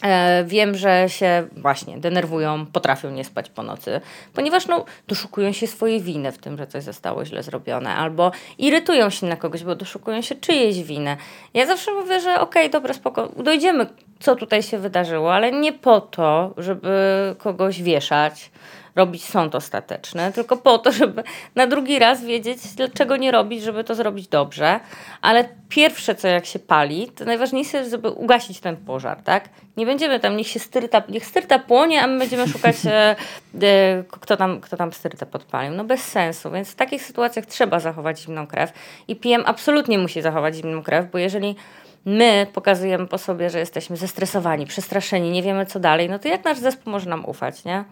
E, Wiem, że się właśnie denerwują, potrafią nie spać po nocy, ponieważ no, doszukują się swojej winy w tym, że coś zostało źle zrobione, albo irytują się na kogoś, bo doszukują się czyjejś winy. Ja zawsze mówię, że okej, dobra, spoko, dojdziemy, co tutaj się wydarzyło, ale nie po to, żeby kogoś wieszać, robić sąd ostateczny, tylko po to, żeby na drugi raz wiedzieć, czego nie robić, żeby to zrobić dobrze. Ale pierwsze, co jak się pali, to najważniejsze jest, żeby ugasić ten pożar, tak? Nie będziemy tam, niech się styrta, niech styrta płonie, a my będziemy szukać, e, e, kto, tam, kto tam styrtę podpalił. No bez sensu, więc w takich sytuacjach trzeba zachować zimną krew i PM absolutnie musi zachować zimną krew, bo jeżeli my pokazujemy po sobie, że jesteśmy zestresowani, przestraszeni, nie wiemy co dalej, no to jak nasz zespół może nam ufać, nie?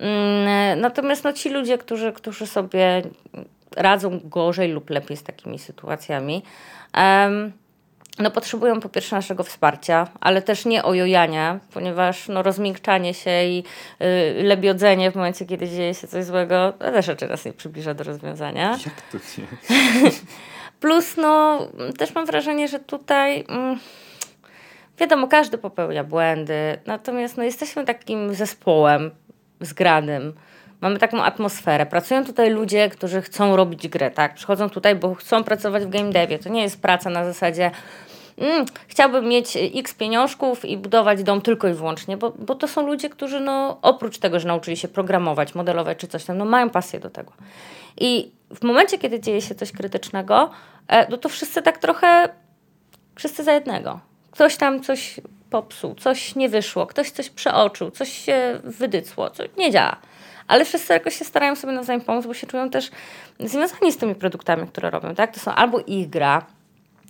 Mm, Natomiast no, ci ludzie, którzy, którzy sobie radzą gorzej lub lepiej z takimi sytuacjami, no, potrzebują po pierwsze naszego wsparcia, ale też nie ojojania, ponieważ no, rozmiękczanie się i y, lebiodzenie w momencie, kiedy dzieje się coś złego, to też raczej nas nie przybliża do rozwiązania. Jak to? Plus, no, też mam wrażenie, że tutaj mm, wiadomo, każdy popełnia błędy, natomiast no, jesteśmy takim zespołem zgranym. Mamy taką atmosferę. Pracują tutaj ludzie, którzy chcą robić grę, tak? Przychodzą tutaj, bo chcą pracować w game devie. To nie jest praca na zasadzie mm, chciałbym mieć x pieniążków i budować dom tylko i wyłącznie, bo, bo to są ludzie, którzy no, oprócz tego, że nauczyli się programować, modelować czy coś tam, no mają pasję do tego. I w momencie, kiedy dzieje się coś krytycznego, e, no to wszyscy tak trochę, wszyscy za jednego. Ktoś tam coś popsuł, coś nie wyszło, ktoś coś przeoczył, coś się wydycło, coś nie działa. Ale wszyscy jakoś się starają sobie nawzajem pomóc, bo się czują też związani z tymi produktami, które robią, tak? To są albo ich gra,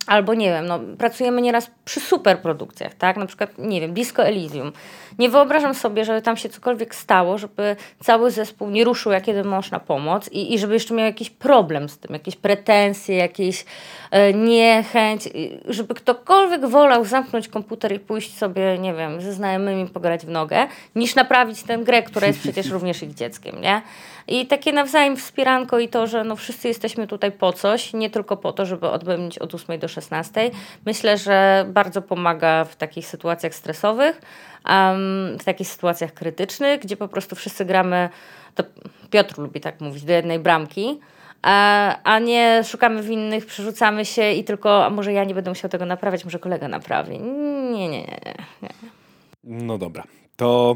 Albo nie wiem, no, pracujemy nieraz przy super produkcjach, tak? Na przykład, nie wiem, Disco Elysium. Nie wyobrażam sobie, żeby tam się cokolwiek stało, żeby cały zespół nie ruszył, jak jeden mąż na pomoc i, i żeby jeszcze miał jakiś problem z tym, jakieś pretensje, jakieś e, niechęć, żeby ktokolwiek wolał zamknąć komputer i pójść sobie, nie wiem, ze znajomymi pograć w nogę, niż naprawić tę grę, która jest przecież również ich dzieckiem, nie? I takie nawzajem wspieranko i to, że no wszyscy jesteśmy tutaj po coś, nie tylko po to, żeby odbędzić od 8 do 16. Myślę, że bardzo pomaga w takich sytuacjach stresowych, um, w takich sytuacjach krytycznych, gdzie po prostu wszyscy gramy, to Piotr lubi tak mówić, do jednej bramki, a, a nie szukamy winnych, przerzucamy się i tylko, a może ja nie będę musiał tego naprawiać, może kolega naprawi. Nie, nie, nie. nie. No dobra, to,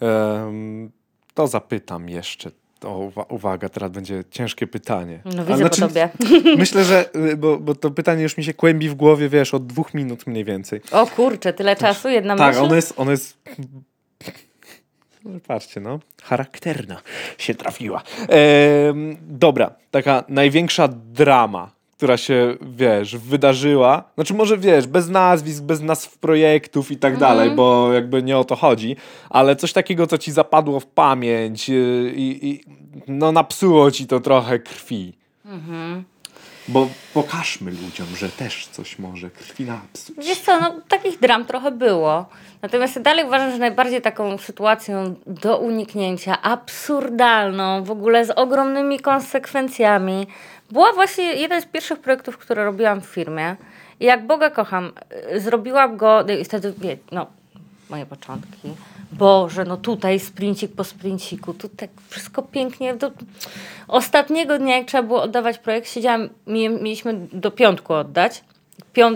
em, to zapytam jeszcze. O, uwa- uwaga, teraz będzie ciężkie pytanie. No Ale widzę po tobie. Myślę, że, y, bo, bo to pytanie już mi się kłębi w głowie, wiesz, od dwóch minut mniej więcej. O kurczę, tyle czasu, jedna Tak, myśl? ono jest, ono jest... Patrzcie, no. Charakterna się trafiła. Dobra, taka największa drama, która się, wiesz, wydarzyła. Znaczy może, wiesz, bez nazwisk, bez nazw projektów i tak dalej, bo jakby nie o to chodzi, ale coś takiego, co ci zapadło w pamięć y, i, i no napsuło ci to trochę krwi. Bo pokażmy ludziom, że też coś może krwi napsuć. Wiesz co, no takich dram trochę było. Natomiast ja dalej uważam, że najbardziej taką sytuacją do uniknięcia, absurdalną, w ogóle z ogromnymi konsekwencjami, była właśnie jeden z pierwszych projektów, które robiłam w firmie. I jak Boga kocham, y, zrobiłam go, y, i wtedy, wie, no, moje początki. Boże, no tutaj sprincik po sprinciku, tu tak wszystko pięknie. Do ostatniego dnia, jak trzeba było oddawać projekt, siedziałam, mie- mieliśmy do piątku oddać.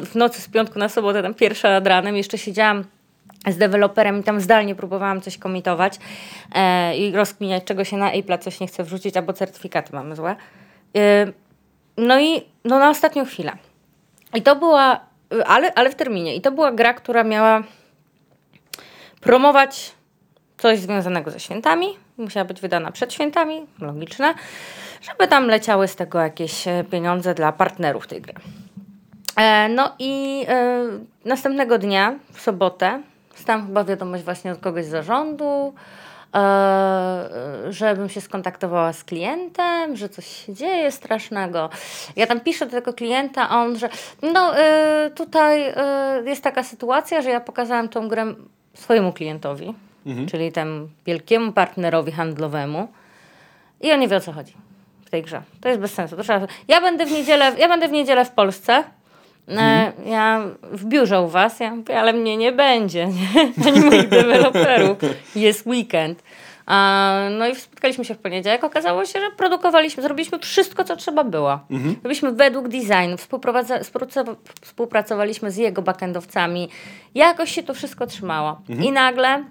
W nocy z piątku na sobotę, tam pierwsza nad ranem, jeszcze siedziałam z deweloperem i tam zdalnie próbowałam coś komitować e, i rozkminiać, czego się na Apple'a coś nie chce wrzucić, albo certyfikaty mamy złe. E, no i no na ostatnią chwilę. I to była, ale, ale w terminie. I to była gra, która miała promować coś związanego ze świętami. Musiała być wydana przed świętami, logiczne, żeby tam leciały z tego jakieś e, pieniądze dla partnerów tej gry. E, no i e, następnego dnia, w sobotę, dostałam chyba wiadomość właśnie od kogoś z zarządu, żebym się skontaktowała z klientem, że coś się dzieje strasznego. Ja tam piszę do tego klienta, a on, że no e, tutaj e, jest taka sytuacja, że ja pokazałam tą grę swojemu klientowi, czyli temu wielkiemu partnerowi handlowemu i on nie wie o co chodzi w tej grze. To jest bez sensu. To trzeba... ja, będę w niedzielę, ja będę w niedzielę w Polsce. E, Ja w biurze u was, ja mówię, ale mnie nie będzie, nie? ani moich deweloperów. Jest weekend. A, no i spotkaliśmy się w poniedziałek. Okazało się, że produkowaliśmy, zrobiliśmy wszystko, co trzeba było. Robiliśmy według designu, współpracowaliśmy z jego backendowcami. Jakoś się to wszystko trzymało. I nagle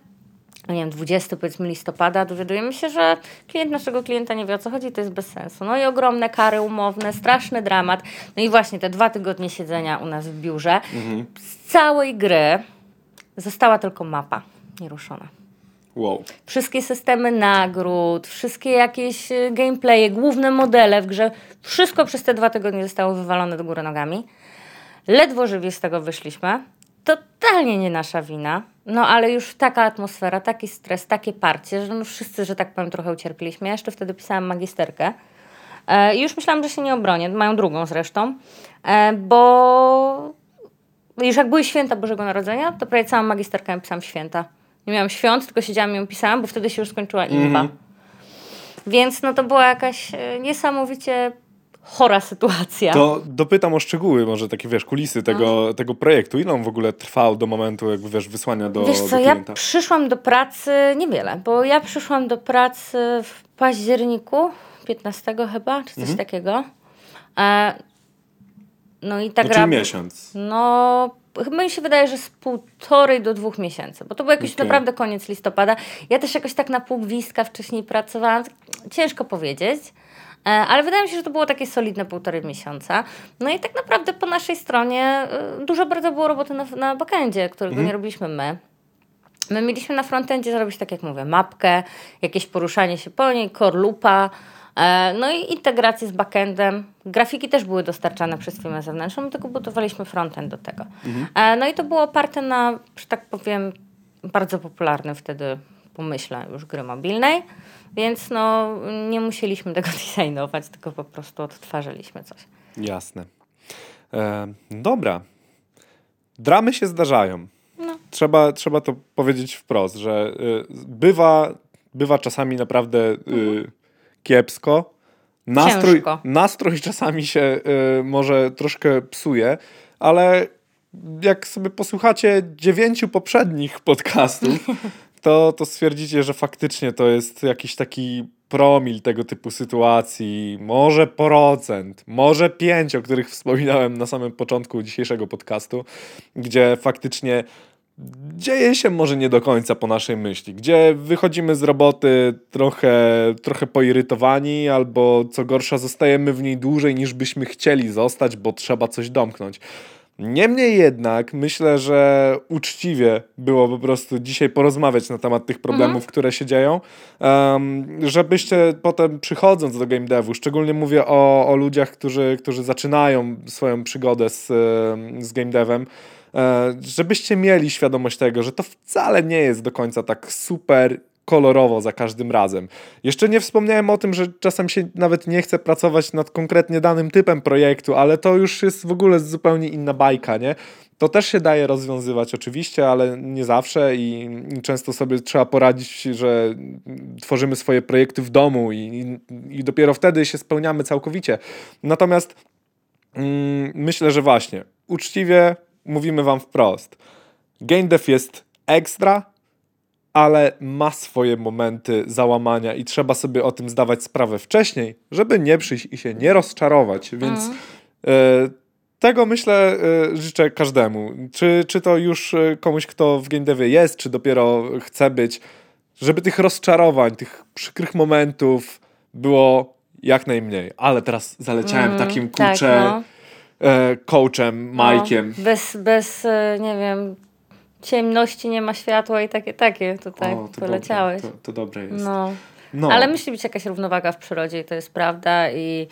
nie wiem, 20 powiedzmy listopada, dowiadujemy się, że klient naszego klienta nie wie o co chodzi, to jest bez sensu. No i ogromne kary umowne, straszny dramat. No i właśnie te dwa tygodnie siedzenia u nas w biurze. Z całej gry została tylko mapa nieruszona. Wow. Wszystkie systemy nagród, wszystkie jakieś y, gameplaye, główne modele w grze, wszystko przez te dwa tygodnie zostało wywalone do góry nogami. Ledwo żywie z tego wyszliśmy. Totalnie nie nasza wina. No ale już taka atmosfera, taki stres, takie parcie, że no wszyscy, że tak powiem, trochę ucierpieliśmy. Ja jeszcze wtedy pisałam magisterkę. E, I już myślałam, że się nie obronię. Mają drugą zresztą. E, bo już jak były święta Bożego Narodzenia, to prawie całą magisterkę ja pisałam święta. Nie miałam świąt, tylko siedziałam i ją pisałam, bo wtedy się już skończyła imba. Więc no to była jakaś e, niesamowicie chora sytuacja. To dopytam o szczegóły, może takie, wiesz, kulisy tego, tego projektu. Ile on w ogóle trwał do momentu, jakby, wiesz, wysłania do, Wiesz do co, ja klienta? przyszłam do pracy niewiele, bo ja przyszłam do pracy w październiku, 15 chyba, czy coś Mhm. takiego. E, no i ta No, gra... miesiąc. No, chyba mi się wydaje, że z półtorej do dwóch miesięcy, bo to był jakiś Okej. naprawdę koniec listopada. Ja też jakoś tak na pół wcześniej pracowałam, ciężko powiedzieć. E, Ale wydaje mi się, że to było takie solidne półtorej miesiąca. No i tak naprawdę po naszej stronie e, dużo bardzo było roboty na, na backendzie, którego nie robiliśmy my. My mieliśmy na frontendzie zrobić, tak jak mówię, mapkę, jakieś poruszanie się po niej, core loopa, e, no i integrację z backendem. Grafiki też były dostarczane przez firmę zewnętrzną, my tylko budowaliśmy frontend do tego. E, No i to było oparte na, że tak powiem, bardzo popularnym wtedy pomyśle już gry mobilnej, więc no nie musieliśmy tego designować, tylko po prostu odtwarzaliśmy coś. Jasne. E, dobra. Dramy się zdarzają. No. Trzeba, trzeba to powiedzieć wprost, że y, bywa, bywa czasami naprawdę y, kiepsko. Nastrój, Ciężko. nastrój czasami się y, może troszkę psuje, ale jak sobie posłuchacie dziewięciu poprzednich podcastów, to, to stwierdzicie, że faktycznie to jest jakiś taki promil tego typu sytuacji, może procent, może pięć, o których wspominałem na samym początku dzisiejszego podcastu, gdzie faktycznie dzieje się może nie do końca po naszej myśli, gdzie wychodzimy z roboty trochę, trochę poirytowani, albo co gorsza, zostajemy w niej dłużej niż byśmy chcieli zostać, bo trzeba coś domknąć. Niemniej jednak myślę, że uczciwie było po prostu dzisiaj porozmawiać na temat tych problemów, które się dzieją, um, żebyście potem przychodząc do game devu, szczególnie mówię o, o ludziach, którzy, którzy zaczynają swoją przygodę z, z game devem, e, żebyście mieli świadomość tego, że to wcale nie jest do końca tak super kolorowo za każdym razem. Jeszcze nie wspomniałem o tym, że czasem się nawet nie chce pracować nad konkretnie danym typem projektu, ale to już jest w ogóle zupełnie inna bajka, nie? To też się daje rozwiązywać oczywiście, ale nie zawsze i często sobie trzeba poradzić, że tworzymy swoje projekty w domu i, i, i dopiero wtedy się spełniamy całkowicie. Natomiast mm, myślę, że właśnie uczciwie mówimy wam wprost. Game dev jest ekstra, ale ma swoje momenty załamania i trzeba sobie o tym zdawać sprawę wcześniej, żeby nie przyjść i się nie rozczarować. Więc e, tego myślę e, życzę każdemu. Czy, czy to już e, komuś, kto w game devie jest, czy dopiero chce być, żeby tych rozczarowań, tych przykrych momentów było jak najmniej. Ale teraz zaleciałem takim tak, kurczę no. e, coachem, Majkiem. No, bez, bez, nie wiem, ciemności nie ma światła i takie, takie tutaj O, to poleciałeś. Dobre, to, to dobre jest. No. No. Ale musi być jakaś równowaga w przyrodzie i to jest prawda i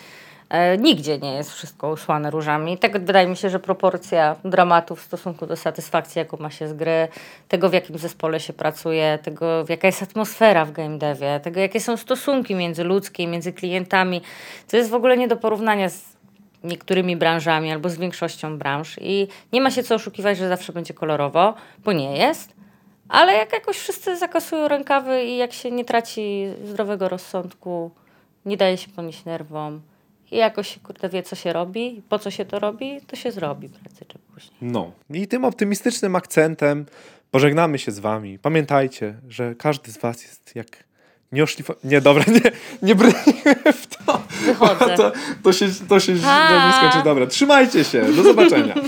e, nigdzie nie jest wszystko usłane różami. Tak wydaje mi się, że proporcja dramatu w stosunku do satysfakcji, jaką ma się z gry, tego w jakim zespole się pracuje, tego w jaka jest atmosfera w game devie, tego jakie są stosunki międzyludzkie, między klientami, to jest w ogóle nie do porównania z niektórymi branżami albo z większością branż i nie ma się co oszukiwać, że zawsze będzie kolorowo, bo nie jest. Ale jak jakoś wszyscy zakasują rękawy i jak się nie traci zdrowego rozsądku, nie daje się ponieść nerwom i jakoś kurde wie, co się robi, po co się to robi, to się zrobi prędzej czy później. No. I tym optymistycznym akcentem pożegnamy się z wami. Pamiętajcie, że każdy z was jest jak nieoszlifa... Nie, dobra, nie, nie brnijmy w to. Wychodzę. To, to się, to się źle nie skończy. Dobra, trzymajcie się. Do zobaczenia.